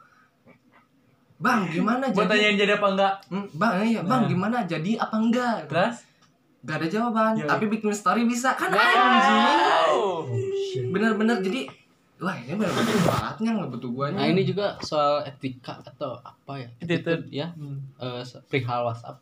bang gimana Gua jadi tanyain jadi apa enggak? Hmm, bang iya bang Nah. gimana jadi apa enggak Terus? gak ada jawaban Ya. tapi bikin story bisa kan Nah. anjing Oh. bener-bener jadi wah ini bener-bener baratnya nggak butuh guanya nah ini juga soal etika atau apa ya Attitude. ya Hmm. eh, perihal WhatsApp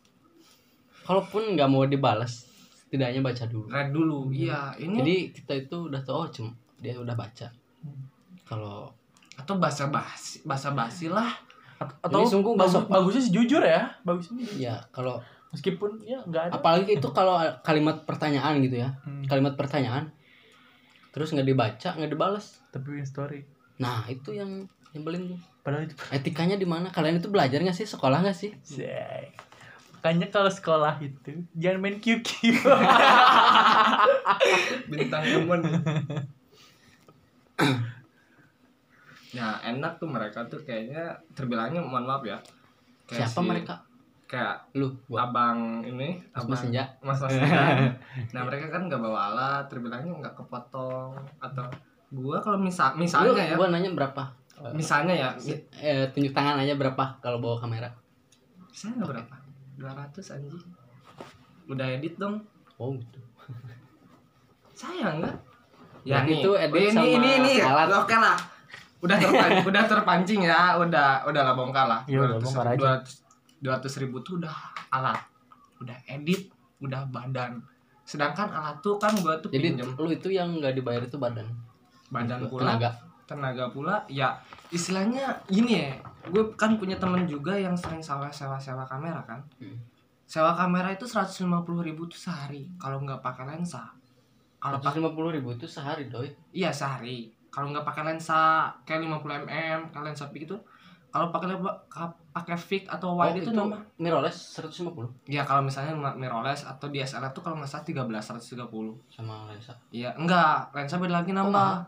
kalaupun nggak mau dibalas setidaknya baca dulu red dulu iya ini jadi kita itu udah tahu oh cuma dia udah baca Hmm. kalau atau bahasa basi bahasa basi lah Atau Ini sungguh nggak bagus, sopan. bagusnya sih jujur ya. Bagusnya ya kalau meskipun ya enggak ada. apalagi itu kalau kalimat pertanyaan gitu ya Hmm. kalimat pertanyaan terus nggak dibaca nggak dibalas Tapi bikin story. nah itu yang nyebelin tuh Padahal itu etikanya di mana kalian itu belajar nggak sih sekolah nggak sih Say. Makanya kalau sekolah itu jangan main QQ. bintang emon nah enak tuh mereka tuh kayaknya terbilangnya mohon maaf ya. Kayak siapa si- mereka? Kayak lu gua. abang ini Mas abang Mas Senja. Mas mas Senja. nah mereka kan nggak bawa alat terbilangnya nggak kepotong atau gua kalau misal lu misalnya ya. gua nanya berapa? Misalnya ya mi- eh, tunjuk tangan aja berapa kalau bawa kamera. Saya nggak berapa? 200 anjing. Udah edit dong. Oh gitu. Saya enggak Ya, nih. itu edit ini, sama ini ini. alat. oke lah udah terpancing udah terpancing ya udah udah lah bongkar lah. Iya, udah bongkar aja. dua ratus ribu tuh udah alat udah edit udah badan. Sedangkan alat tuh kan gua tuh jadi pinjem. lu itu yang nggak dibayar itu badan? Badan pula tenaga. tenaga pula ya istilahnya gini ya gue kan punya temen juga yang sering sewa sewa sewa kamera kan. Hmm. sewa kamera itu 150.000 ribu tuh sehari kalau nggak pakai lensa. Kalau pakai lima puluh ribu itu sehari doi. Iya sehari kalau nggak pakai lensa kayak 50 mm kayak lensa peak itu kalau pakai pakai fix atau Oh, wide itu, itu nama mirrorless 150 ya kalau misalnya mirrorless atau DSLR tuh kalau nggak salah 13 130 sama lensa. iya enggak lensa beda lagi nambah. Mahal.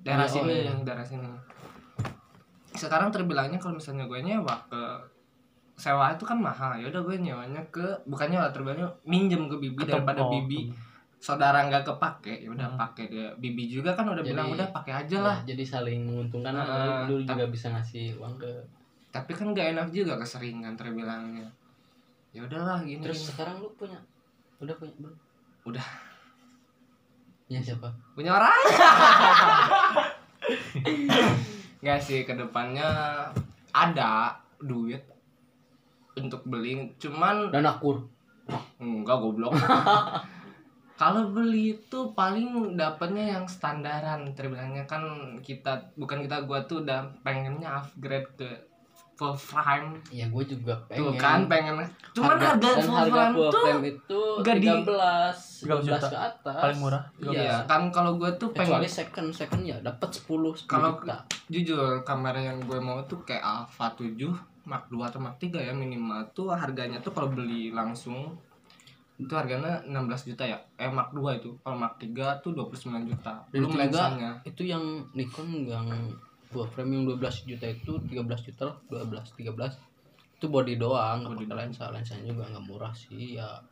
daerah Oh, sini oh, iya. yang daerah sini. Sekarang terbilangnya kalau misalnya gue nyewa ke sewa itu kan mahal. Ya udah gue nyewanya ke bukannya lah terbilangnya minjem ke bibi Ketemu- daripada oh, bibi saudara nggak kepake ya udah Hmm. pakai dia. Bibi juga kan udah Jadi- bilang udah pakai aja lah. Ya, jadi saling menguntungkan Ah, lu, lu juga bisa ngasih uang ke tapi kan gak enak juga keseringan terbilangnya. Ya udahlah gini. Terus sekarang lu punya udah punya belum? Udah. punya siapa? Punya orang. Nggak sih ke depannya ada duit untuk beli cuman dan akur enggak goblok kalau beli itu paling dapatnya yang standaran terbilangnya kan kita bukan kita gua tuh udah pengennya upgrade ke full frame. Ya gue juga pengen. tuh kan pengen. Cuman harga, dan full harga frame full tuh frame itu nggak di- 13 13 12 juta. ke atas. Paling murah iya kan kalau gua tuh pengen kecuali second second ya dapat 10 10 Kalau- jujur kamera yang gue mau tuh kayak Alpha 7 Mark 2 atau Mark 3 ya minimal tuh harganya tuh kalau beli langsung itu harganya 16 juta ya? Eh Mark 2 itu. Kalau Mark 3 tuh 29 juta. Belum itu lensanya. itu yang Nikon yang full frame yang 12 juta itu 13 juta lah. 12 13 itu body doang Body pakai lensa. Lensanya juga nggak murah sih ya,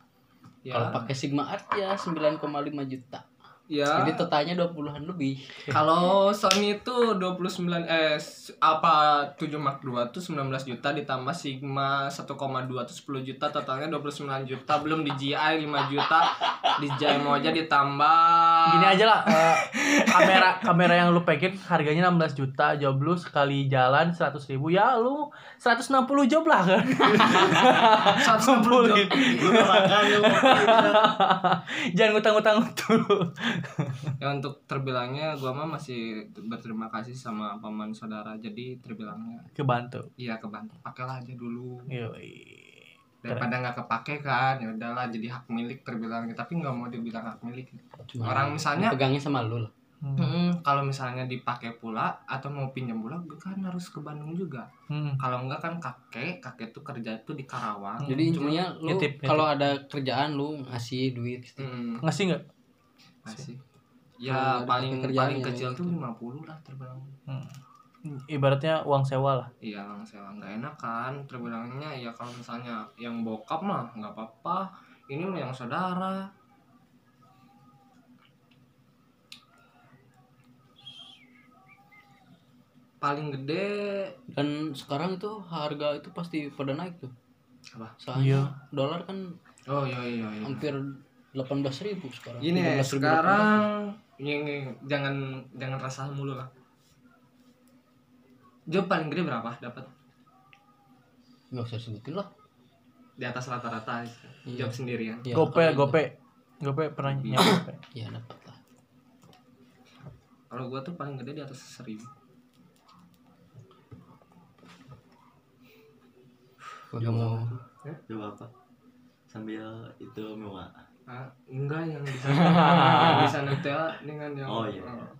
ya. Kalau pakai Sigma Art ya 9,5 juta ya. Jadi totalnya 20-an lebih. Kalau Sony itu 29 eh s- apa 7 Mark 2 tuh 19 juta ditambah Sigma 1,2 tuh 10 juta totalnya 29 juta. Belum di GI 5 juta di JMO aja ditambah. Gini aja lah eh, kamera kamera yang lu pengen harganya 16 juta job lu sekali jalan 100 ribu. Ya lu 160 job lah. Kan 160 Kumpulin. Lu gak makan lu. jangan ngutang-ngutang dulu ya untuk terbilangnya gua mah masih berterima kasih sama paman saudara. Jadi terbilangnya. Kebantu. Iya kebantu. Pakailah aja dulu. Yoi. daripada nggak kepake kan ya udahlah jadi hak milik terbilangnya tapi nggak mau dibilang hak milik. Cuma Orang misalnya- pegangnya sama lu lah. Hmm. Hmm, kalau misalnya dipakai pula atau mau pinjam pula gue kan harus ke Bandung juga. Hmm. kalau enggak kan kakek kakek tuh kerja tuh di Karawang. Jadi Cuma- intinya lu nitip, nitip. kalau ada kerjaan lu ngasih duit. Hmm, ngasih nggak masih. Ya paling paling kecil tuh gitu. 50 lah terbilang Hmm. ibaratnya uang sewa lah. Iya bang sewa. Nggak enak kan terbilangnya. Ya kalau misalnya yang bokap mah nggak apa-apa. Ini mah yang saudara. Paling gede dan sekarang itu harga itu pasti pada naik tuh. Apa? Soalnya Iya. dolar kan oh iya iya iya. hampir 18.000 ribu sekarang Gini ya, 17.000, sekarang ini jangan jangan rasa mulu lah. Job paling gede berapa dapat? 18.000. nggak usah sebutin lah Di atas rata-rata Iya. job sendirian. Ya, gope kalau gope gope pernah Iya. gope itu- iya dapat lah Kalau gua tuh paling gede di atas seribu. Gua mau Coba apa? Sambil itu mewah. Ah, enggak yang di sana. yang di sana tuh ya, dengan yang Oh iya. Ah.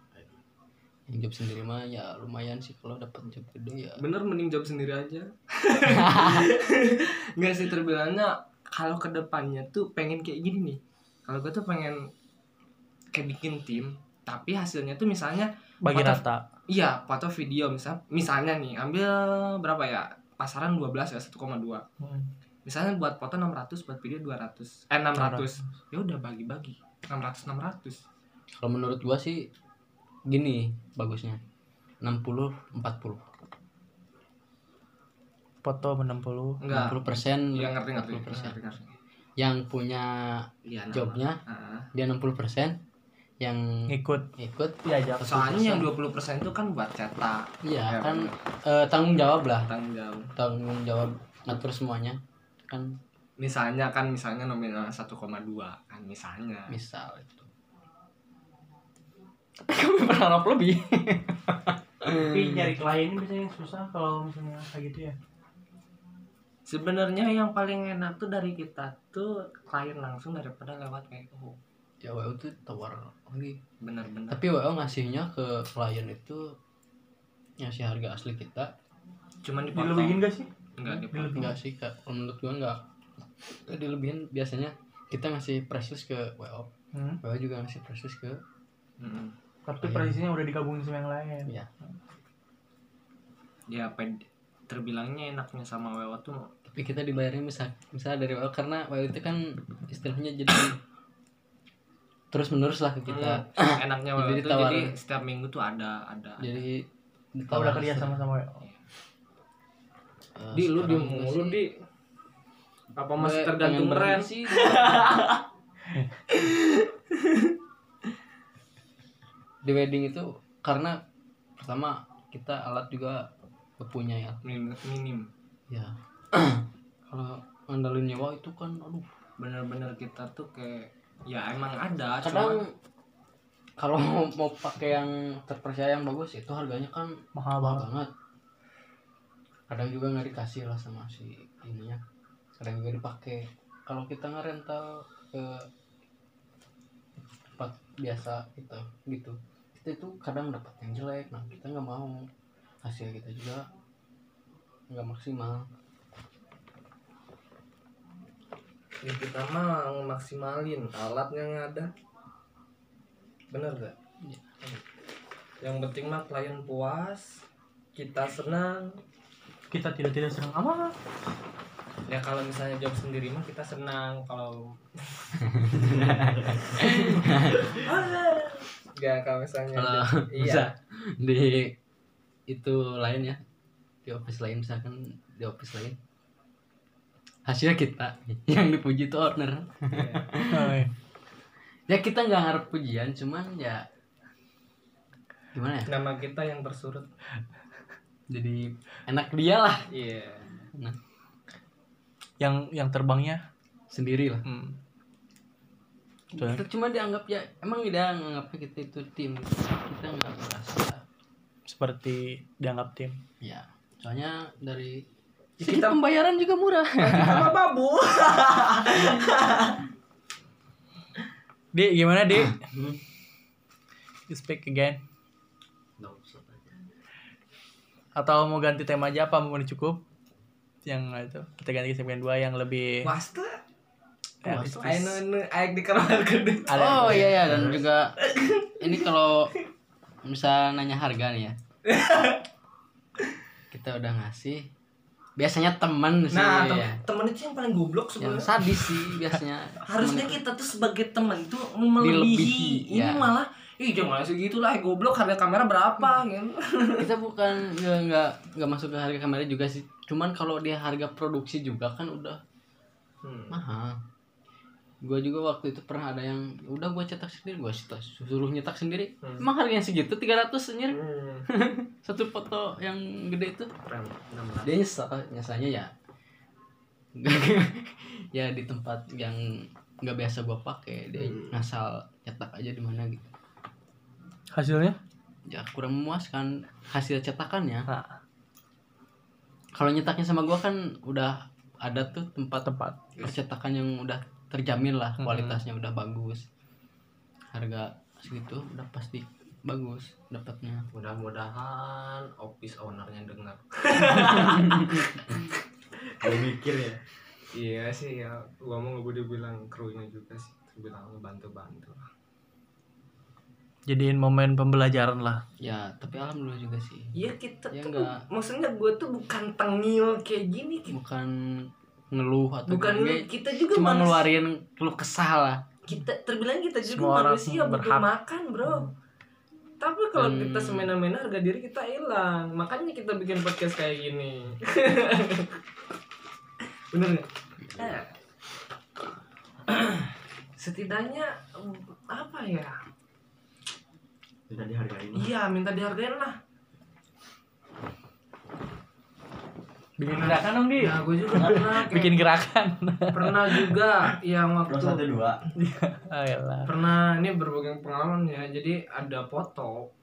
yang job sendiri mah ya lumayan sih kalau dapat job gede ya Bener mending job sendiri aja. Enggak sih terbilangnya kalau ke depannya tuh pengen kayak gini nih. Kalau gua tuh pengen kayak bikin tim, tapi hasilnya tuh misalnya bagi Foto- rata Iya, foto video misal misalnya nih ambil berapa ya? Pasaran 12 ya 1,2. Hmm. Misalnya buat foto 600, buat video 200. Eh 600. Ya udah bagi-bagi. 600 600. kalau menurut gua sih gini bagusnya 60 40 foto 60 Enggak. 60 persen Iya ngerti ngerti. 40%. Ngerti, ngerti. yang punya nama. jobnya Ah. dia 60 persen yang ngikut ikut diajak Soalnya yang 20% itu kan buat cetak. iya Ya, kan eh, tanggung jawab lah tanggung jawab. tanggung jawab ngatur semuanya kan Misalnya kan misalnya nominal 1,2 kan misalnya. misal itu tapi kami berharap lebih tapi nyari klien biasanya susah kalau misalnya kayak gitu ya Sebenarnya yang paling enak tuh dari kita tuh klien langsung daripada lewat WO. ya WO tuh tawar lagi Bener-bener. tapi WO ngasihnya ke klien itu ngasih harga asli kita cuman dipotong Dilebihin gak sih? Enggak dipotong enggak sih kak kalau menurut gua enggak Nggak dilebihin biasanya kita ngasih precious ke WO Hmm. WO juga ngasih precious ke Mm-mm. Tapi Iya. presisinya udah digabungin sama yang lain. ya ya ped- terbilangnya enaknya sama wewo tuh tapi kita dibayarnya misal misal dari WO karena WO itu kan istilahnya jadi terus menerus lah ke kita Hmm, enaknya wewo Jadi tawaran. jadi setiap minggu tuh ada ada jadi Kita udah kerja sama sama WO. Eh, di lu juga mulu di. Apa masih Gue tergantung tren sih? Di wedding itu karena pertama kita alat juga punya ya. Minim, minim. ya. Kalau ngandalin nyewa itu kan aduh. Bener-bener kita tuh kayak ya emang ada kadang cuma kalau mau pakai yang terpercaya yang bagus itu harganya kan Mahal mahal banget. banget kadang juga nggak dikasih lah sama si ininya. Kadang juga dipakai kalau kita ngerental ke tempat biasa gitu gitu kita itu kadang dapat yang jelek. Nah kita nggak mau hasil kita juga nggak maksimal. Ya kita mah maksimalin alat yang ada bener gak Iya. yang penting mah klien puas kita senang Kita tidak tidak senang amat. ya kalau misalnya job sendiri mah kita senang kalau ya kalau misalnya Kalau job- bisa. iya di itu lain ya di office lain misalkan di office lain hasilnya kita yang dipuji itu owner iya. Iya. ya kita nggak harap pujian cuman ya gimana ya nama kita yang bersurut jadi enak dia lah iya nah, Yang yang terbangnya. sendiri lah Hmm. Kita cuma dianggap ya emang dia nganggapnya kita itu tim kita nggak merasa Seperti dianggap tim. ya soalnya dari Ya, kita- pembayaran juga murah sama babu Di gimana di? Hmm. You speak again. Usah tanya. Atau mau ganti tema aja apa mau cukup? Yang itu kita ganti ke segmen 2 yang lebih Wasta Ya, dikeluarkan deh. ada- oh iya iya dan juga ini kalau misal nanya harga nih ya kita udah ngasih biasanya teman sih Nah, tem ya. temen itu yang paling goblok yang sebenarnya. sadis sih biasanya Harusnya kita tuh sebagai teman tuh melebihi. Dilebihi, Ini ya. malah Ih jangan segitu lah goblok harga kamera berapa gitu. kita bukan nggak nggak nggak masuk ke harga kamera juga sih cuman kalau dia harga produksi juga kan udah Hmm. mahal gue juga waktu itu pernah ada yang udah gue cetak sendiri gue suruh nyetak sendiri Hmm. emang harganya segitu 300 anjir Hmm. satu foto yang gede itu Keren. Dia nyesel nyesalnya ya ya di tempat yang nggak biasa gue pakai dia Hmm. ngasal cetak aja di mana gitu hasilnya? ya kurang memuaskan hasil cetakannya Nah, kalau nyetaknya sama gue kan udah ada tuh tempat tempat. percetakan yang udah terjamin lah Hmm. kualitasnya udah bagus harga segitu udah pasti bagus dapatnya Mudah-mudahan office ownernya dengar. Gue mikir ya. Iya sih ya, gua mau gue dibilang krunya juga sih, terbilang bantu-bantu. Jadiin momen pembelajaran lah. ya tapi alhamdulillah juga sih Iya kita Ya tuh, enggak. maksudnya gue tuh bukan tengil kayak gini, kita- bukan ngeluh atau bukan lu- kita juga cuma manusia. ngeluarin keluh kesah lah kita terbilang kita juga Semua manusia butuh berhak. makan bro tapi kalau Hmm. kita semena-mena harga diri kita hilang makanya kita bikin podcast kayak gini bener nggak Eh. setidaknya apa ya Tidak dihargain. iya minta dihargain lah Bikin gerakan dong, Di. ya gue juga pernah kayak- Bikin gerakan. pernah juga yang waktu Terus satu dua. Ayolah. pernah ini berbagai pengalaman ya jadi ada foto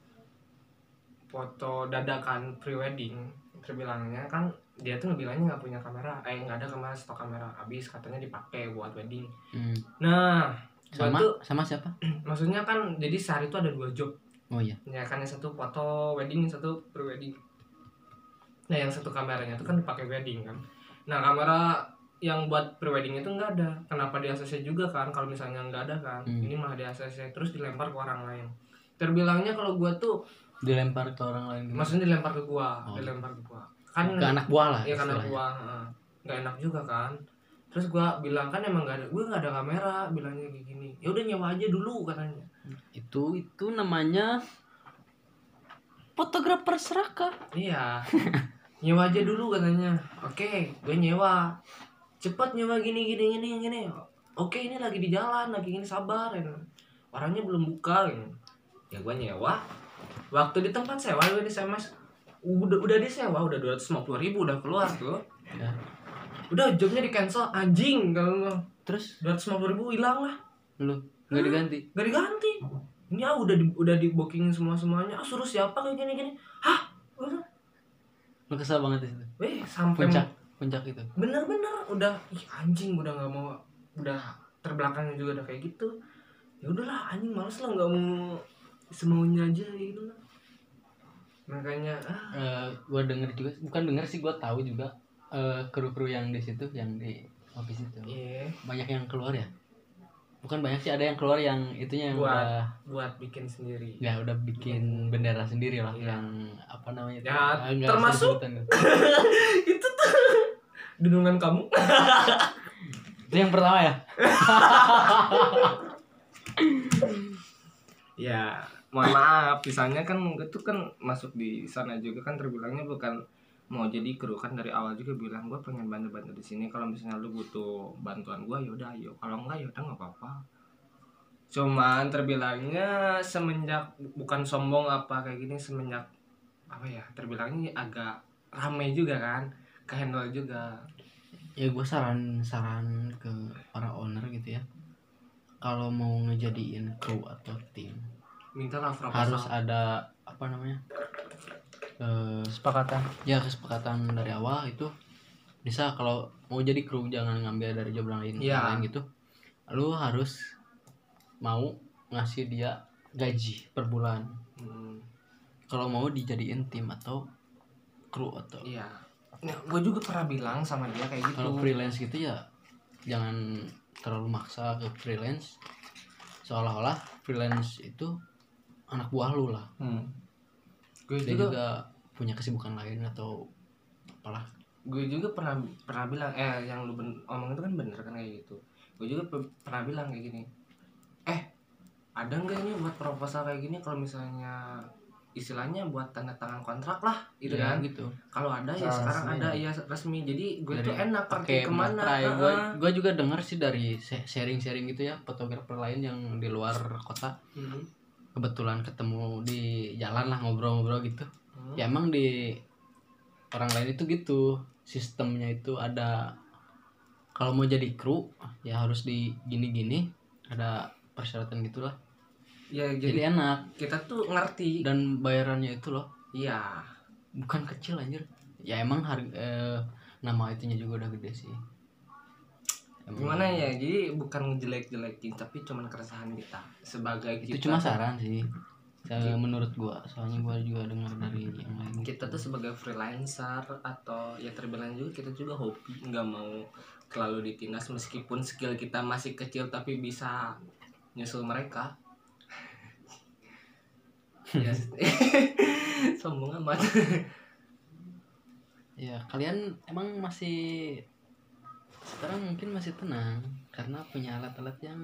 foto dadakan prewedding terbilangnya kan dia tuh ngebilangnya nggak punya kamera eh nggak ada kamera stok kamera habis katanya dipakai buat wedding Hmm. nah sama tuh sama siapa maksudnya kan jadi sehari itu ada dua job oh iya. Ya kan yang satu foto wedding yang satu prewedding nah yang satu kameranya itu kan dipakai wedding kan? Nah kamera yang buat prewedding itu nggak ada. Kenapa di ACC juga kan? Kalau misalnya nggak ada kan? Hmm. ini malah di ACC terus dilempar ke orang lain. Terbilangnya kalau gua tuh dilempar ke orang lain maksudnya dilempar ke gua Oh. dilempar ke gua. Kan ke anak buah lah ya karena istilahnya. gua heeh. nggak enak juga kan? Terus gua bilang kan emang nggak ada gue nggak ada kamera bilangnya kayak gini. Ya udah nyewa aja dulu katanya itu itu namanya fotografer serakah iya. Nyewa aja dulu katanya. Oke gue nyewa. Cepet nyewa gini gini gini gini. Oke ini lagi di jalan lagi gini sabar ya. orangnya belum buka gitu. ya gue nyewa. Waktu di tempat sewa gue di SMS. Udah udah disewa udah dua ratus ribu udah keluar tuh. Ya. udah jobnya di cancel anjing kalau terus? dua ratus ribu hilang lah. Lu nggak diganti. Gak diganti. Ini ah udah di, udah di booking semua semuanya ah, suruh siapa kayak gini gini hah lu kesel banget di situ? Weh sampai puncak puncak itu. Bener-bener udah ih anjing udah nggak mau udah terbelakangnya juga udah kayak gitu. Ya udahlah anjing males lah nggak mau semaunya aja gitu lah makanya ah. Eh, gua denger juga bukan denger sih gua tahu juga eh, kru-kru yang di situ yang di office itu. Iya. Banyak yang keluar ya bukan banyak sih ada yang keluar yang itunya yang Buat. udah buat bikin sendiri ya udah bikin bendera sendiri lah Iya. yang apa namanya? Ya, termasuk- itu tuh gedungan kamu itu yang pertama ya ya mohon maaf misalnya kan itu kan masuk di sana juga kan terbilangnya bukan mau jadi kru kan dari awal juga bilang gue pengen bantu bantu di sini. Kalau misalnya lu butuh bantuan gue yaudah ayo. Kalau enggak yaudah nggak apa-apa. Cuman terbilangnya semenjak bukan sombong apa kayak gini semenjak apa ya terbilangnya agak rame juga kan ke handle juga. Ya gue saran saran ke para owner gitu ya. Kalau mau ngejadiin kru atau tim mintalah proposal harus ada apa namanya eh Sepakatan. ya kesepakatan dari awal itu bisa kalau mau jadi kru jangan ngambil dari job lain yang lain gitu. Lu harus mau ngasih dia gaji per bulan. Hmm, kalau mau dijadiin tim atau kru atau iya. Nah, gue juga pernah bilang sama dia kayak gitu. Kalau freelance gitu ya jangan terlalu maksa ke freelance. Seolah-olah freelance itu anak buah lu lah. Hmm. Gue juga, juga punya kesibukan lain atau apalah. Gue juga pernah pernah bilang eh yang lu ben, omong itu kan bener kan kayak gitu. Gue juga pe- pernah bilang kayak gini eh ada nggak ini buat proposal kayak gini kalau misalnya istilahnya buat tanda tangan kontrak lah gitu Ya, kan. gitu. Kalau ada ya Secara sekarang resmi ada ya. ya resmi. Jadi gue Dari tuh enak pakai pergi ke mana ah, gue gue juga dengar sih dari se- sharing-sharing gitu ya fotografer lain yang di luar kota. Hmm, kebetulan ketemu di jalan lah ngobrol-ngobrol gitu. Hmm. ya emang di orang lain itu gitu. Sistemnya itu ada kalau mau jadi kru ya harus di gini-gini ada persyaratan gitulah. Ya jadi jadi enak. kita tuh ngerti. Dan bayarannya itu loh. Iya. Bukan kecil anjir. Ya emang harga eh, nama itunya juga udah gede sih gimana ya jadi bukan ngejelek-jelekin tapi cuman keresahan kita sebagai itu kita cuma saran sih. Eh, menurut gua soalnya gua juga dengar dari yang lain kita tuh sebagai freelancer atau ya terbilang juga kita juga hobi nggak mau terlalu ditindas meskipun skill kita masih kecil tapi bisa nyusul mereka. Ya sombong amat. Ya kalian emang masih sekarang mungkin masih tenang karena punya alat-alat yang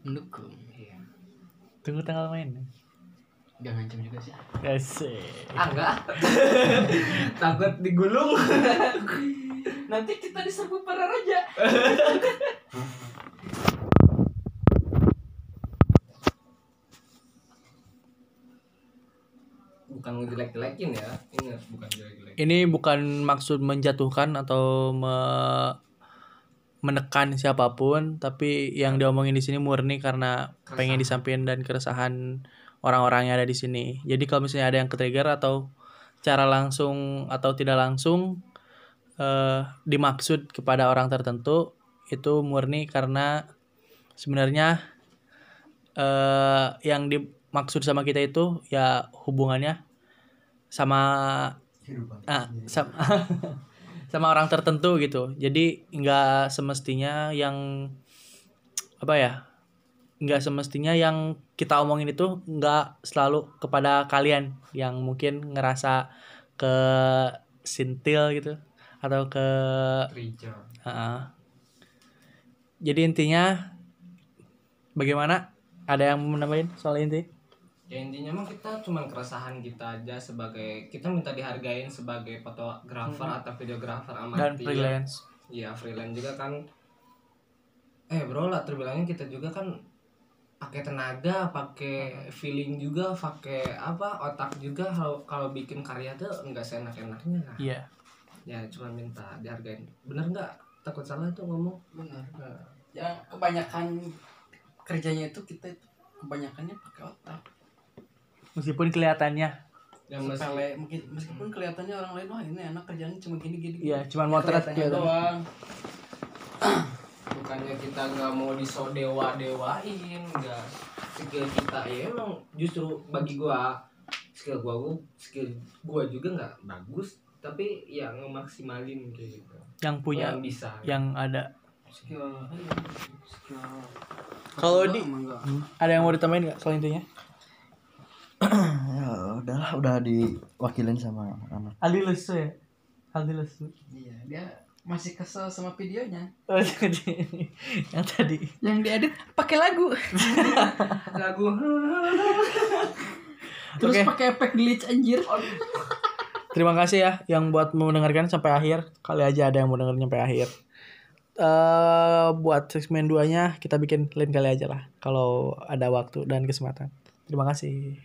mendukung Iya. Tunggu tanggal main. gak ngancam juga sih Asik. ah enggak takut digulung nanti kita diserbu para raja bukan ngejelek-jelekin ya ingat bukan jelek-jelekin Ini bukan maksud menjatuhkan atau me- menekan siapa pun, tapi yang diomongin di sini murni karena pengen Keresahan. disampaikan dan keresahan orang-orang yang ada di sini. Jadi kalau misalnya ada yang ke-trigger atau cara langsung atau tidak langsung eh, dimaksud kepada orang tertentu itu murni karena sebenarnya eh, yang dimaksud sama kita itu ya hubungannya sama ah, sama, sama orang tertentu gitu jadi nggak semestinya yang apa ya nggak semestinya yang kita omongin itu nggak selalu kepada kalian yang mungkin ngerasa ke sintil gitu atau ke Trigger. Heeh. jadi intinya bagaimana ada yang mau nambahin soal inti ya intinya mah kita cuman keresahan kita aja sebagai kita minta dihargain sebagai fotografer atau videografer dan amatir freelance. Iya freelance juga kan. Eh bro lah terbilangnya kita juga kan pakai tenaga pakai feeling juga pakai apa otak juga. Kalau kalau bikin karya tuh nggak seenak enaknya iya. ya cuma minta dihargain. Bener nggak? Takut salah tuh ngomong. Benar. Ya kebanyakan kerjanya itu kita itu kebanyakannya pakai otak. Meskipun kelihatannya. Yang Sepele mungkin meskipun kelihatannya orang lain wah ini enak kerjanya cuma gini gini. iya cuman motret gitu. doang. bukannya kita nggak mau disodewa dewain nggak. Skill kita ya emang justru bagi gua skill gua gua skill gua juga nggak bagus tapi ya ngemaksimalin kayak gitu. Yang punya yang bisa. yang ada. Skill, iya, skill. Kalau di- enggak. ada yang mau ditambahin nggak soal intinya ya udahlah udah diwakilin sama anak Aldi lesu ya Aldi lesu Iya, dia masih kesel sama videonya. oh, jadi yang tadi Yang diedit pakai lagu. lagu Terus Oke. pakai efek glitch anjir. Terima kasih ya yang buat mendengarkan sampai akhir. Kali aja ada yang mau dengerin sampai akhir. eh buat segmen 2 nya kita bikin lain kali aja lah kalau ada waktu dan kesempatan. Terima kasih.